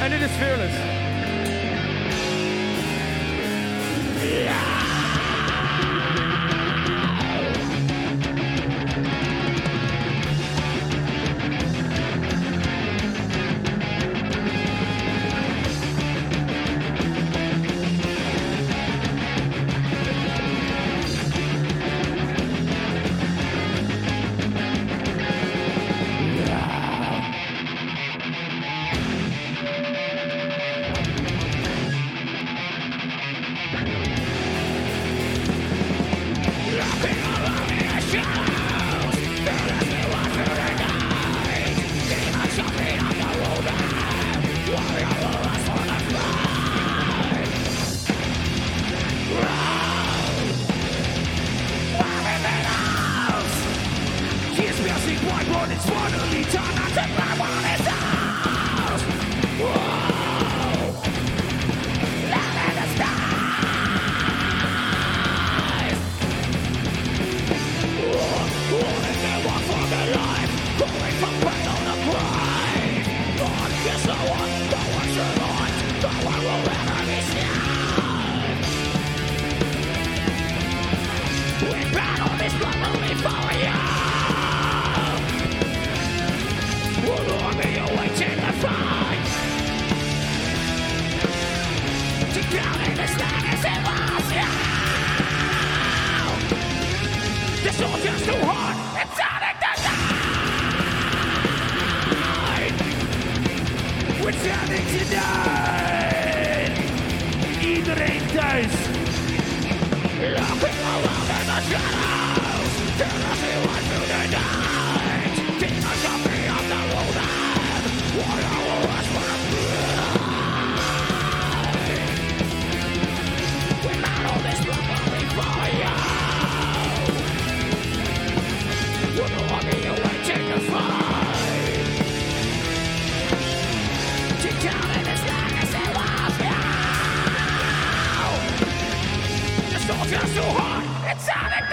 En dit is Fearless. 69! Iedereen thuis! Locking all the shadows! Tell us we want to die! Too hard. It's the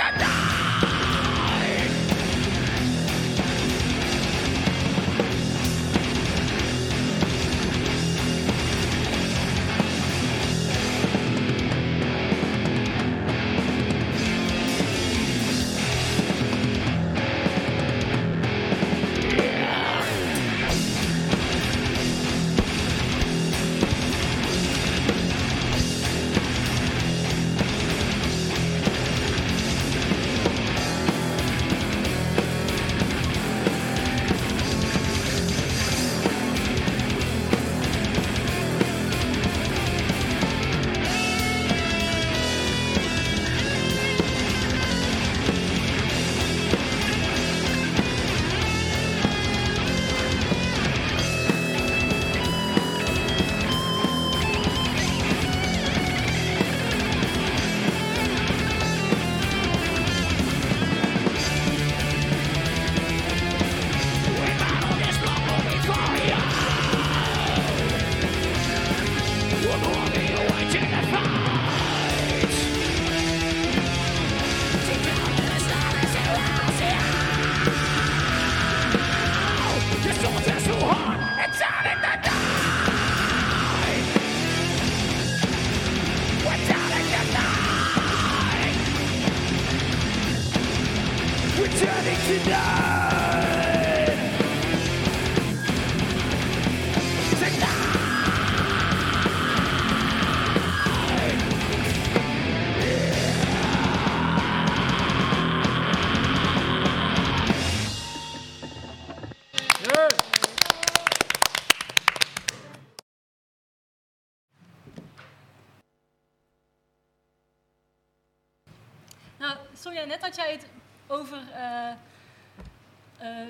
Sonja, net had jij het over eh, eh,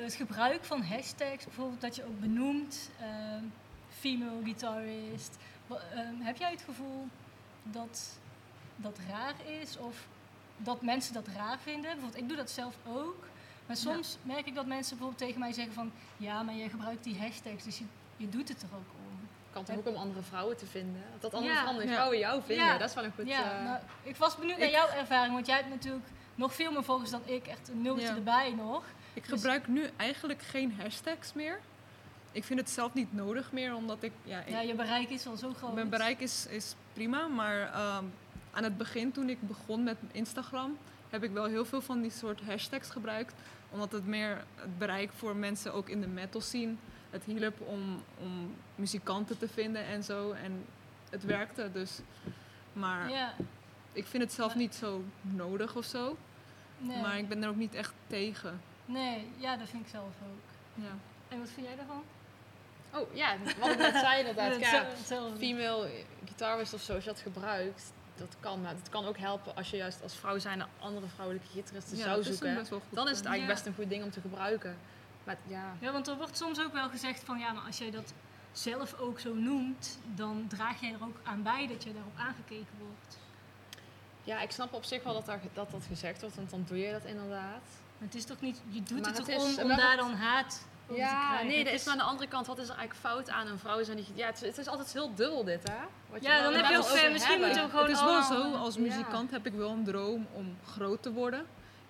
het gebruik van hashtags. Bijvoorbeeld dat je ook benoemt, ehm, female guitarist. Ehm, heb jij het gevoel dat dat raar is of dat mensen dat raar vinden? Bijvoorbeeld, ik doe dat zelf ook. Maar soms merk ik dat mensen bijvoorbeeld tegen mij zeggen van... Ja, maar jij gebruikt die hashtags, dus je, je doet het er ook om. kan toch ook om andere vrouwen te vinden. Dat andere Ja. andere vrouwen jou vinden, Ja. dat is wel een goed... Ja, eh, nou, ik was benieuwd naar ik- jouw ervaring, want jij hebt natuurlijk nog veel meer volgers dan ik. Echt een nultje Ja. erbij nog. Ik Dus- gebruik nu eigenlijk geen hashtags meer. Ik vind het zelf niet nodig meer, omdat ik... Ja, ik- Ja, je bereik is al zo groot. Mijn bereik is, is prima, maar ehm, aan het begin toen ik begon met Instagram heb ik wel heel veel van die soort hashtags gebruikt. Omdat het meer het bereik voor mensen ook in de metal scene. Het hielp om, om muzikanten te vinden en zo. En het werkte dus. Maar Ja, ik vind het zelf niet zo nodig of zo. nee. Maar ik ben er ook niet echt tegen. Nee, ja, dat vind ik zelf ook. Ja. En wat vind jij daarvan? Oh ja, wat ik net zei inderdaad. Ja, female guitarist of zo, als je dat gebruikt, dat kan. Maar het kan ook helpen als je juist als vrouw zijn andere vrouwelijke gitaristen Ja, zou dat is zoeken. best wel goed. Dan is het eigenlijk Ja. best een goed ding om te gebruiken. Maar ja, Ja, want er wordt soms ook wel gezegd van ja, maar als jij dat zelf ook zo noemt, dan draag jij er ook aan bij dat je daarop aangekeken wordt. Ja, ik snap op zich wel dat, daar, dat dat gezegd wordt, want dan doe je dat inderdaad. Maar het is toch niet, je doet Maar het het toch om, daar dan haat over te krijgen. nee, dat is maar aan de andere kant, wat is er eigenlijk fout aan een vrouw zijn die... Ja, het is, het is altijd heel dubbel dit, hè? Wat Ja, dan heb je wel ook, eh, misschien moeten we gewoon het is wel zo, als Ja. muzikant heb ik wel een droom om groot te worden.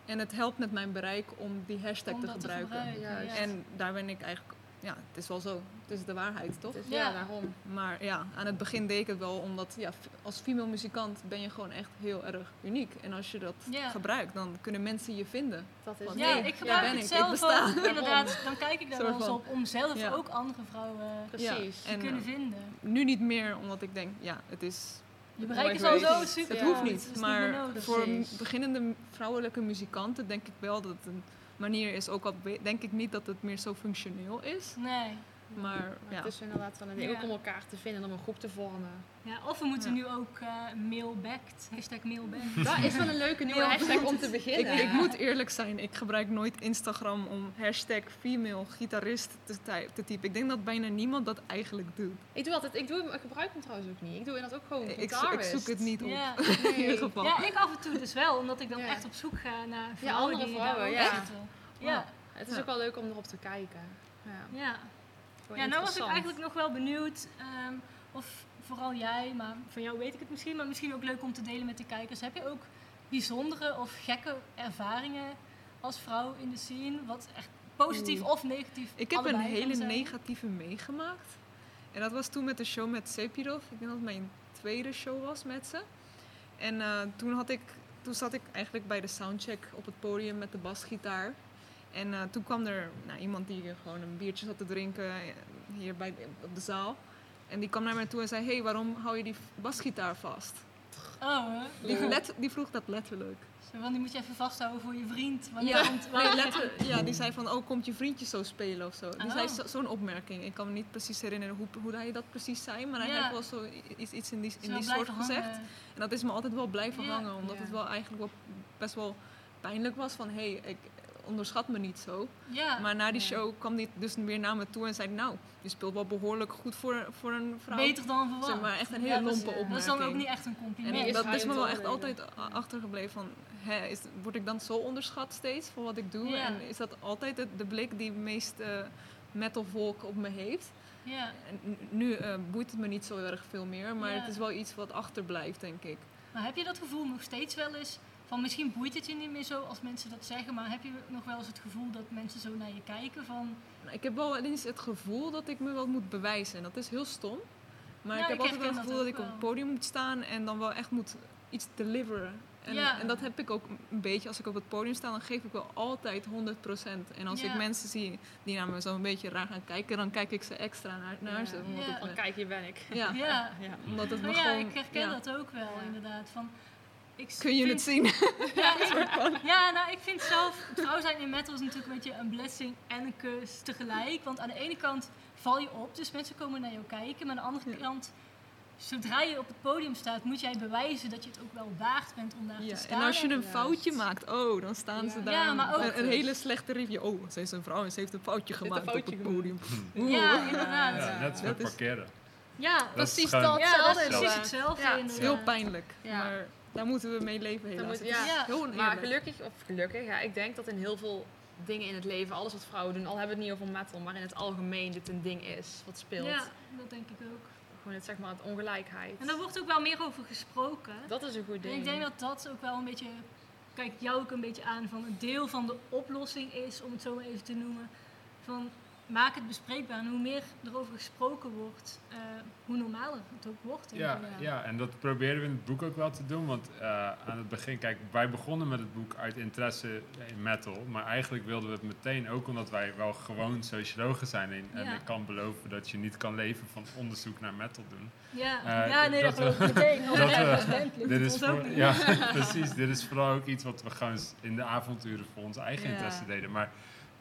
En het helpt met mijn bereik om die hashtag om te gebruiken. gebruiken. Ja. En daar ben ik eigenlijk, ja, het is wel zo. Het is de waarheid, toch? Dus Ja. daarom. Maar ja, aan het begin deed ik het wel, omdat ja, als female muzikant ben je gewoon echt heel erg uniek. En als je dat Ja. gebruikt, dan kunnen mensen je vinden. Dat is Want Ja, hey, ik gebruik het ik, zelf ook. Inderdaad, dan kijk ik daar wel eens op om zelf Ja. ook andere vrouwen Precies. te En, kunnen eh, vinden. Nu niet meer, omdat ik denk, ja, het is Je bereik is al zo super Het hoeft niet, het is maar meer nodig. voor Precies. beginnende vrouwelijke muzikanten denk ik wel dat het een manier is. Ook al denk ik niet dat het meer zo functioneel is. Nee. Maar Maar ja, het is inderdaad wel een Ja. ook om elkaar te vinden, om een groep te vormen. Ja, of we moeten Ja. nu ook eh mailbacked, hashtag mailbacked. Dat is wel een leuke nieuwe hashtag om te ik, beginnen. ik moet eerlijk zijn, ik gebruik nooit Instagram om hashtag female gitarist te, te typen. Ik denk dat bijna niemand dat eigenlijk doet. Ik doe altijd, ik, doe, ik gebruik hem trouwens ook niet. Ik doe inderdaad ook gewoon Ik, ik zoek het niet op. Ja. In ieder geval. ja, ik af en toe dus wel, omdat ik dan Ja. echt op zoek ga naar vrouwen andere vrouwen, ook ja. Ja, Het is Ja. ook wel leuk om erop te kijken. Ja, ja. nou was ik eigenlijk nog wel benieuwd, ehm, of vooral jij, maar van jou weet ik het misschien, maar misschien ook leuk om te delen met de kijkers. Heb je ook bijzondere of gekke ervaringen als vrouw in de scene? Wat echt positief of negatief Ik heb een hele negatieve meegemaakt. En dat was toen met de show met Sepirov. Ik denk dat het mijn tweede show was met ze. En eh, toen, had ik, toen zat ik eigenlijk bij de soundcheck op het podium met de basgitaar. En eh, toen kwam er nou, iemand die gewoon een biertje zat te drinken eh, hier bij, op de zaal. En die kwam naar mij toe en zei, hey, waarom hou je die basgitaar vast? Oh, hè? Die, let- die vroeg dat letterlijk. Zo, want die moet je even vasthouden voor je vriend. Want Ja, want- nee, letter, ja, die zei van, oh, komt je vriendje zo spelen of zo. Die Oh. zei zo- zo'n opmerking. Ik kan me niet precies herinneren hoe, hoe hij dat precies zei, maar hij Ja. heeft wel zo iets, iets in die, Zo in die soort gezegd. En dat is me altijd wel blijven Ja. hangen, omdat Ja. het wel eigenlijk wel best wel pijnlijk was van, hé, hey, ik onderschat me niet zo. Ja, Maar na die show kwam hij dus weer naar me toe en zei, nou, je speelt wel behoorlijk goed voor, voor een vrouw. beter dan verwacht. Zeg maar, echt een hele lompe Dat is dan ook opmerking. niet echt een En compliment. Is dat is me wel echt altijd achtergebleven van, hè, is, word ik dan zo onderschat steeds voor wat ik doe? En is dat altijd de, de blik die meest eh metal volk op me heeft? Ja. En nu eh, boeit het me niet zo erg veel meer, maar Ja. het is wel iets wat achterblijft, denk ik. Maar heb je dat gevoel nog steeds wel eens? Van misschien boeit het je niet meer zo als mensen dat zeggen, maar heb je nog wel eens het gevoel dat mensen zo naar je kijken van... Nou, Ik heb wel eens het gevoel dat ik me wel moet bewijzen. En dat is heel stom. Maar Ja, ik heb ik altijd wel het gevoel dat dat ik op het podium moet staan en dan wel echt moet iets deliveren. En, Ja. en dat heb ik ook een beetje. Als ik op het podium sta, dan geef ik wel altijd 100%. En als Ja. ik mensen zie die naar me zo een beetje raar gaan kijken, dan kijk ik ze extra naar, naar Ja. ze. Me- kijk, hier ben ik. ja, Ja, Ja. omdat het me maar ja, gewoon... ik herken ja. dat ook wel Ja. inderdaad. Van, ik Kun je vind- het zien? Ja, ik, ja, nou ik vind zelf, vrouw zijn in metal is natuurlijk een beetje een blessing en een curse tegelijk. Want aan de ene kant val je op, dus mensen komen naar jou kijken. Maar aan de andere Ja. kant, zodra je op het podium staat, moet jij bewijzen dat je het ook wel waard bent om daar te Ja, staan. en als je een foutje maakt, oh, dan staan ze daar. Ja, maar ook- een, een hele slechte review. Oh, ze is een vrouw en ze heeft een foutje een gemaakt foutje op het podium. Ja, inderdaad. Net als Dat met is- parkeren. Ja, Dat is precies dat. ja, dat is hetzelfde precies hetzelfde. Ja, Het is heel pijnlijk, Ja. maar daar moeten we mee leven helaas. moet- ja. Ja. heel Maar gelukkig, of gelukkig, ja, ik denk dat in heel veel dingen in het leven, alles wat vrouwen doen, al hebben we het niet over metal, maar in het algemeen dit een ding is wat speelt. Ja, dat denk ik ook. Gewoon het, zeg maar, het ongelijkheid. En daar wordt ook wel meer over gesproken. Dat is een goed En ding. ik denk dat dat ook wel een beetje, kijk jou ook een beetje aan van een deel van de oplossing is, om het zo maar even te noemen. Van maak het bespreekbaar. En hoe meer erover gesproken wordt, eh, hoe normaler het ook wordt. Ja, ja, en dat probeerden we in het boek ook wel te doen. Want eh, aan het begin, kijk, wij begonnen met het boek uit interesse in metal. Maar eigenlijk wilden we het meteen, ook omdat wij wel gewoon sociologen zijn. En, en Ja. ik kan beloven dat je niet kan leven van onderzoek naar metal doen. Ja, Eh, ja nee, dat, dat geloof meteen. dat we- Dit is, voor, ja, precies. Dit is vooral ook iets wat we gewoon in de avonturen voor onze eigen interesse deden. Maar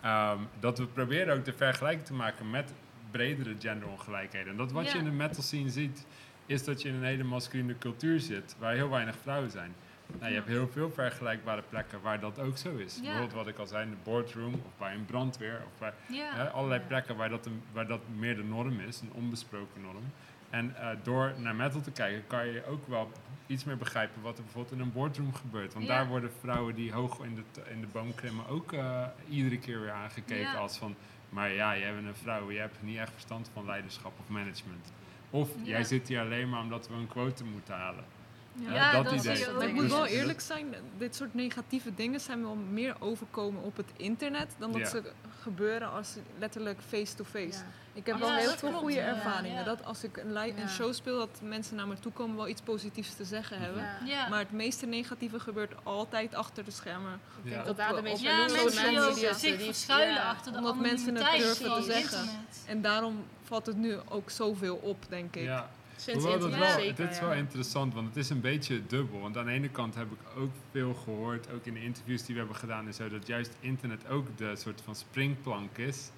ehm, dat we proberen ook de vergelijking te maken met bredere genderongelijkheden. En dat wat je in de metal scene ziet, is dat je in een hele masculine cultuur zit, waar heel weinig vrouwen zijn. Nou, je hebt heel veel vergelijkbare plekken waar dat ook zo is. Ja. Bijvoorbeeld wat ik al zei, in de boardroom of bij een brandweer. Of bij Ja. hè, allerlei plekken waar dat, een, waar dat meer de norm is, een onbesproken norm. En eh, door naar metal te kijken kan je ook wel iets meer begrijpen wat er bijvoorbeeld in een boardroom gebeurt. Want Ja. daar worden vrouwen die hoog in de, in de boom klimmen ook eh, iedere keer weer aangekeken Ja. als van... Maar ja, jij bent een vrouw, je hebt niet echt verstand van leiderschap of management. Of jij zit hier alleen maar omdat we een quote moeten halen. Ja. Ja, dat idee. Maar ik moet ik. wel Dus- eerlijk zijn, dit soort negatieve dingen zijn wel meer overkomen op het internet dan dat Ja. ze gebeuren als letterlijk face-to-face. Ja. Ik heb Ja, wel heel veel klopt, goede ervaringen. ja. Dat als ik een, li- Ja. een show speel, dat mensen naar me toe komen wel iets positiefs te zeggen hebben. Ja. Ja. Maar het meeste negatieve gebeurt altijd achter de schermen. Ik denk Ja. dat daar de Op- meest op- ja, mensen die zich verschuilen ja. achter de Omdat mensen het durven te zeggen. internet. En daarom valt het nu ook zoveel op, denk ik. Ja. Sinds Hoewel dat internet wel, zeker, dit is wel interessant, want het is een beetje dubbel. Want aan de ene kant heb ik ook veel gehoord, ook in de interviews die we hebben gedaan en zo, dat juist internet ook de soort van springplank is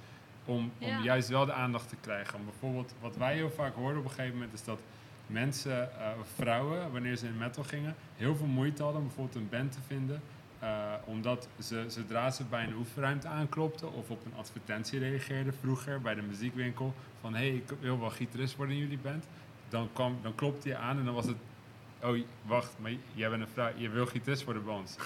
om, om Ja. juist wel de aandacht te krijgen. Om bijvoorbeeld, wat wij heel vaak hoorden op een gegeven moment, is dat mensen, of vrouwen, wanneer ze in metal gingen, heel veel moeite hadden om bijvoorbeeld een band te vinden. eh, omdat ze, zodra ze bij een oefenruimte aanklopten of op een advertentie reageerden vroeger bij de muziekwinkel van hé, hey, ik wil wel gitarist worden in jullie band, dan, kwam, dan klopte je aan en dan was het oh wacht, maar jij bent een vrouw, je wil gitarist worden bij ons.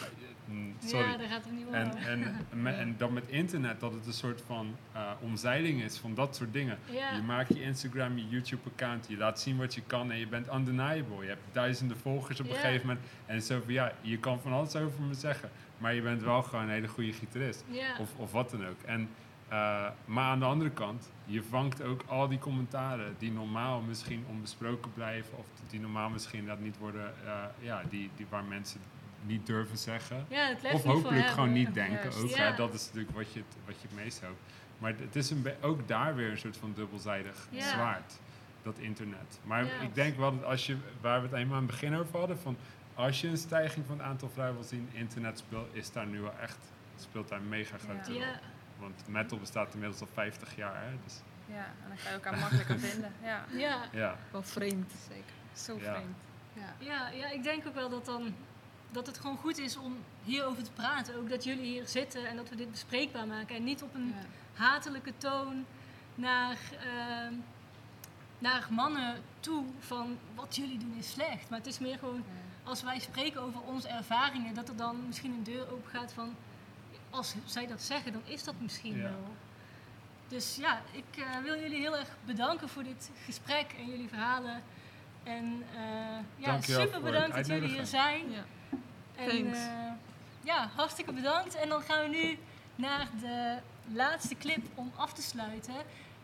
Mm, Sorry. Ja, daar gaat het niet om. En, en, me- en dan met internet, dat het een soort van eh, omzeiling is van dat soort dingen. Ja. Je maakt je Instagram, je YouTube-account, je laat zien wat je kan en je bent undeniable. Je hebt duizenden volgers op een Ja. gegeven moment. En zo van, ja, je kan van alles over me zeggen, maar je bent wel gewoon een hele goede gitarist. Ja. Of, of wat dan ook. En, eh, maar aan de andere kant, je vangt ook al die commentaren die normaal misschien onbesproken blijven, of die normaal misschien dat niet worden, eh, ja, die, die waar mensen niet durven zeggen. Ja, Of hopelijk gewoon niet denken ook. Ja. Hè? Dat is natuurlijk wat je, het, wat je het meest hoopt. Maar het is een ook daar weer een soort van dubbelzijdig Ja. zwaard, dat internet. Maar ik denk wel dat als je, waar we het eenmaal aan het begin over hadden, van als je een stijging van het aantal vrouwen wil zien, internet speel, is daar nu wel echt, speelt daar een mega grote Ja. rol. Want metal bestaat inmiddels al 50 jaar. Hè? Dus, Ja, en dan kan je elkaar makkelijker vinden. Ja, ja. ja. Wel vreemd. zeker. Zo Ja. vreemd. Ja. Ja, ja, ik denk ook wel dat, dan, dat het gewoon goed is om hierover te praten. Ook dat jullie hier zitten en dat we dit bespreekbaar maken. En niet op een Ja. hatelijke toon naar, ehm, naar mannen toe van wat jullie doen is slecht. Maar het is meer gewoon als wij spreken over onze ervaringen, dat er dan misschien een deur open gaat van als zij dat zeggen, dan is dat misschien Ja. wel. Dus ja, ik eh, wil jullie heel erg bedanken voor dit gesprek en jullie verhalen. En eh, ja, super bedankt dat jullie hier zijn. Ja. En Thanks. eh, ja, hartstikke bedankt. En dan gaan we nu naar de laatste clip om af te sluiten.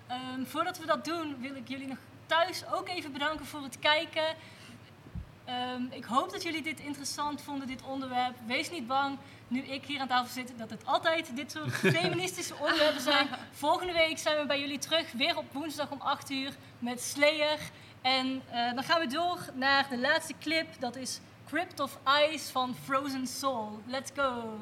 Ehm, voordat we dat doen, wil ik jullie nog thuis ook even bedanken voor het kijken. Ehm, ik hoop dat jullie dit interessant vonden, dit onderwerp. Wees niet bang, nu ik hier aan tafel zit, dat het altijd dit soort feministische onderwerpen zijn. Volgende week zijn we bij jullie terug, weer op woensdag om 8 uur met Slayer. En eh, dan gaan we door naar de laatste clip, dat is Crypt of Ice van Frozen Soul. Let's go!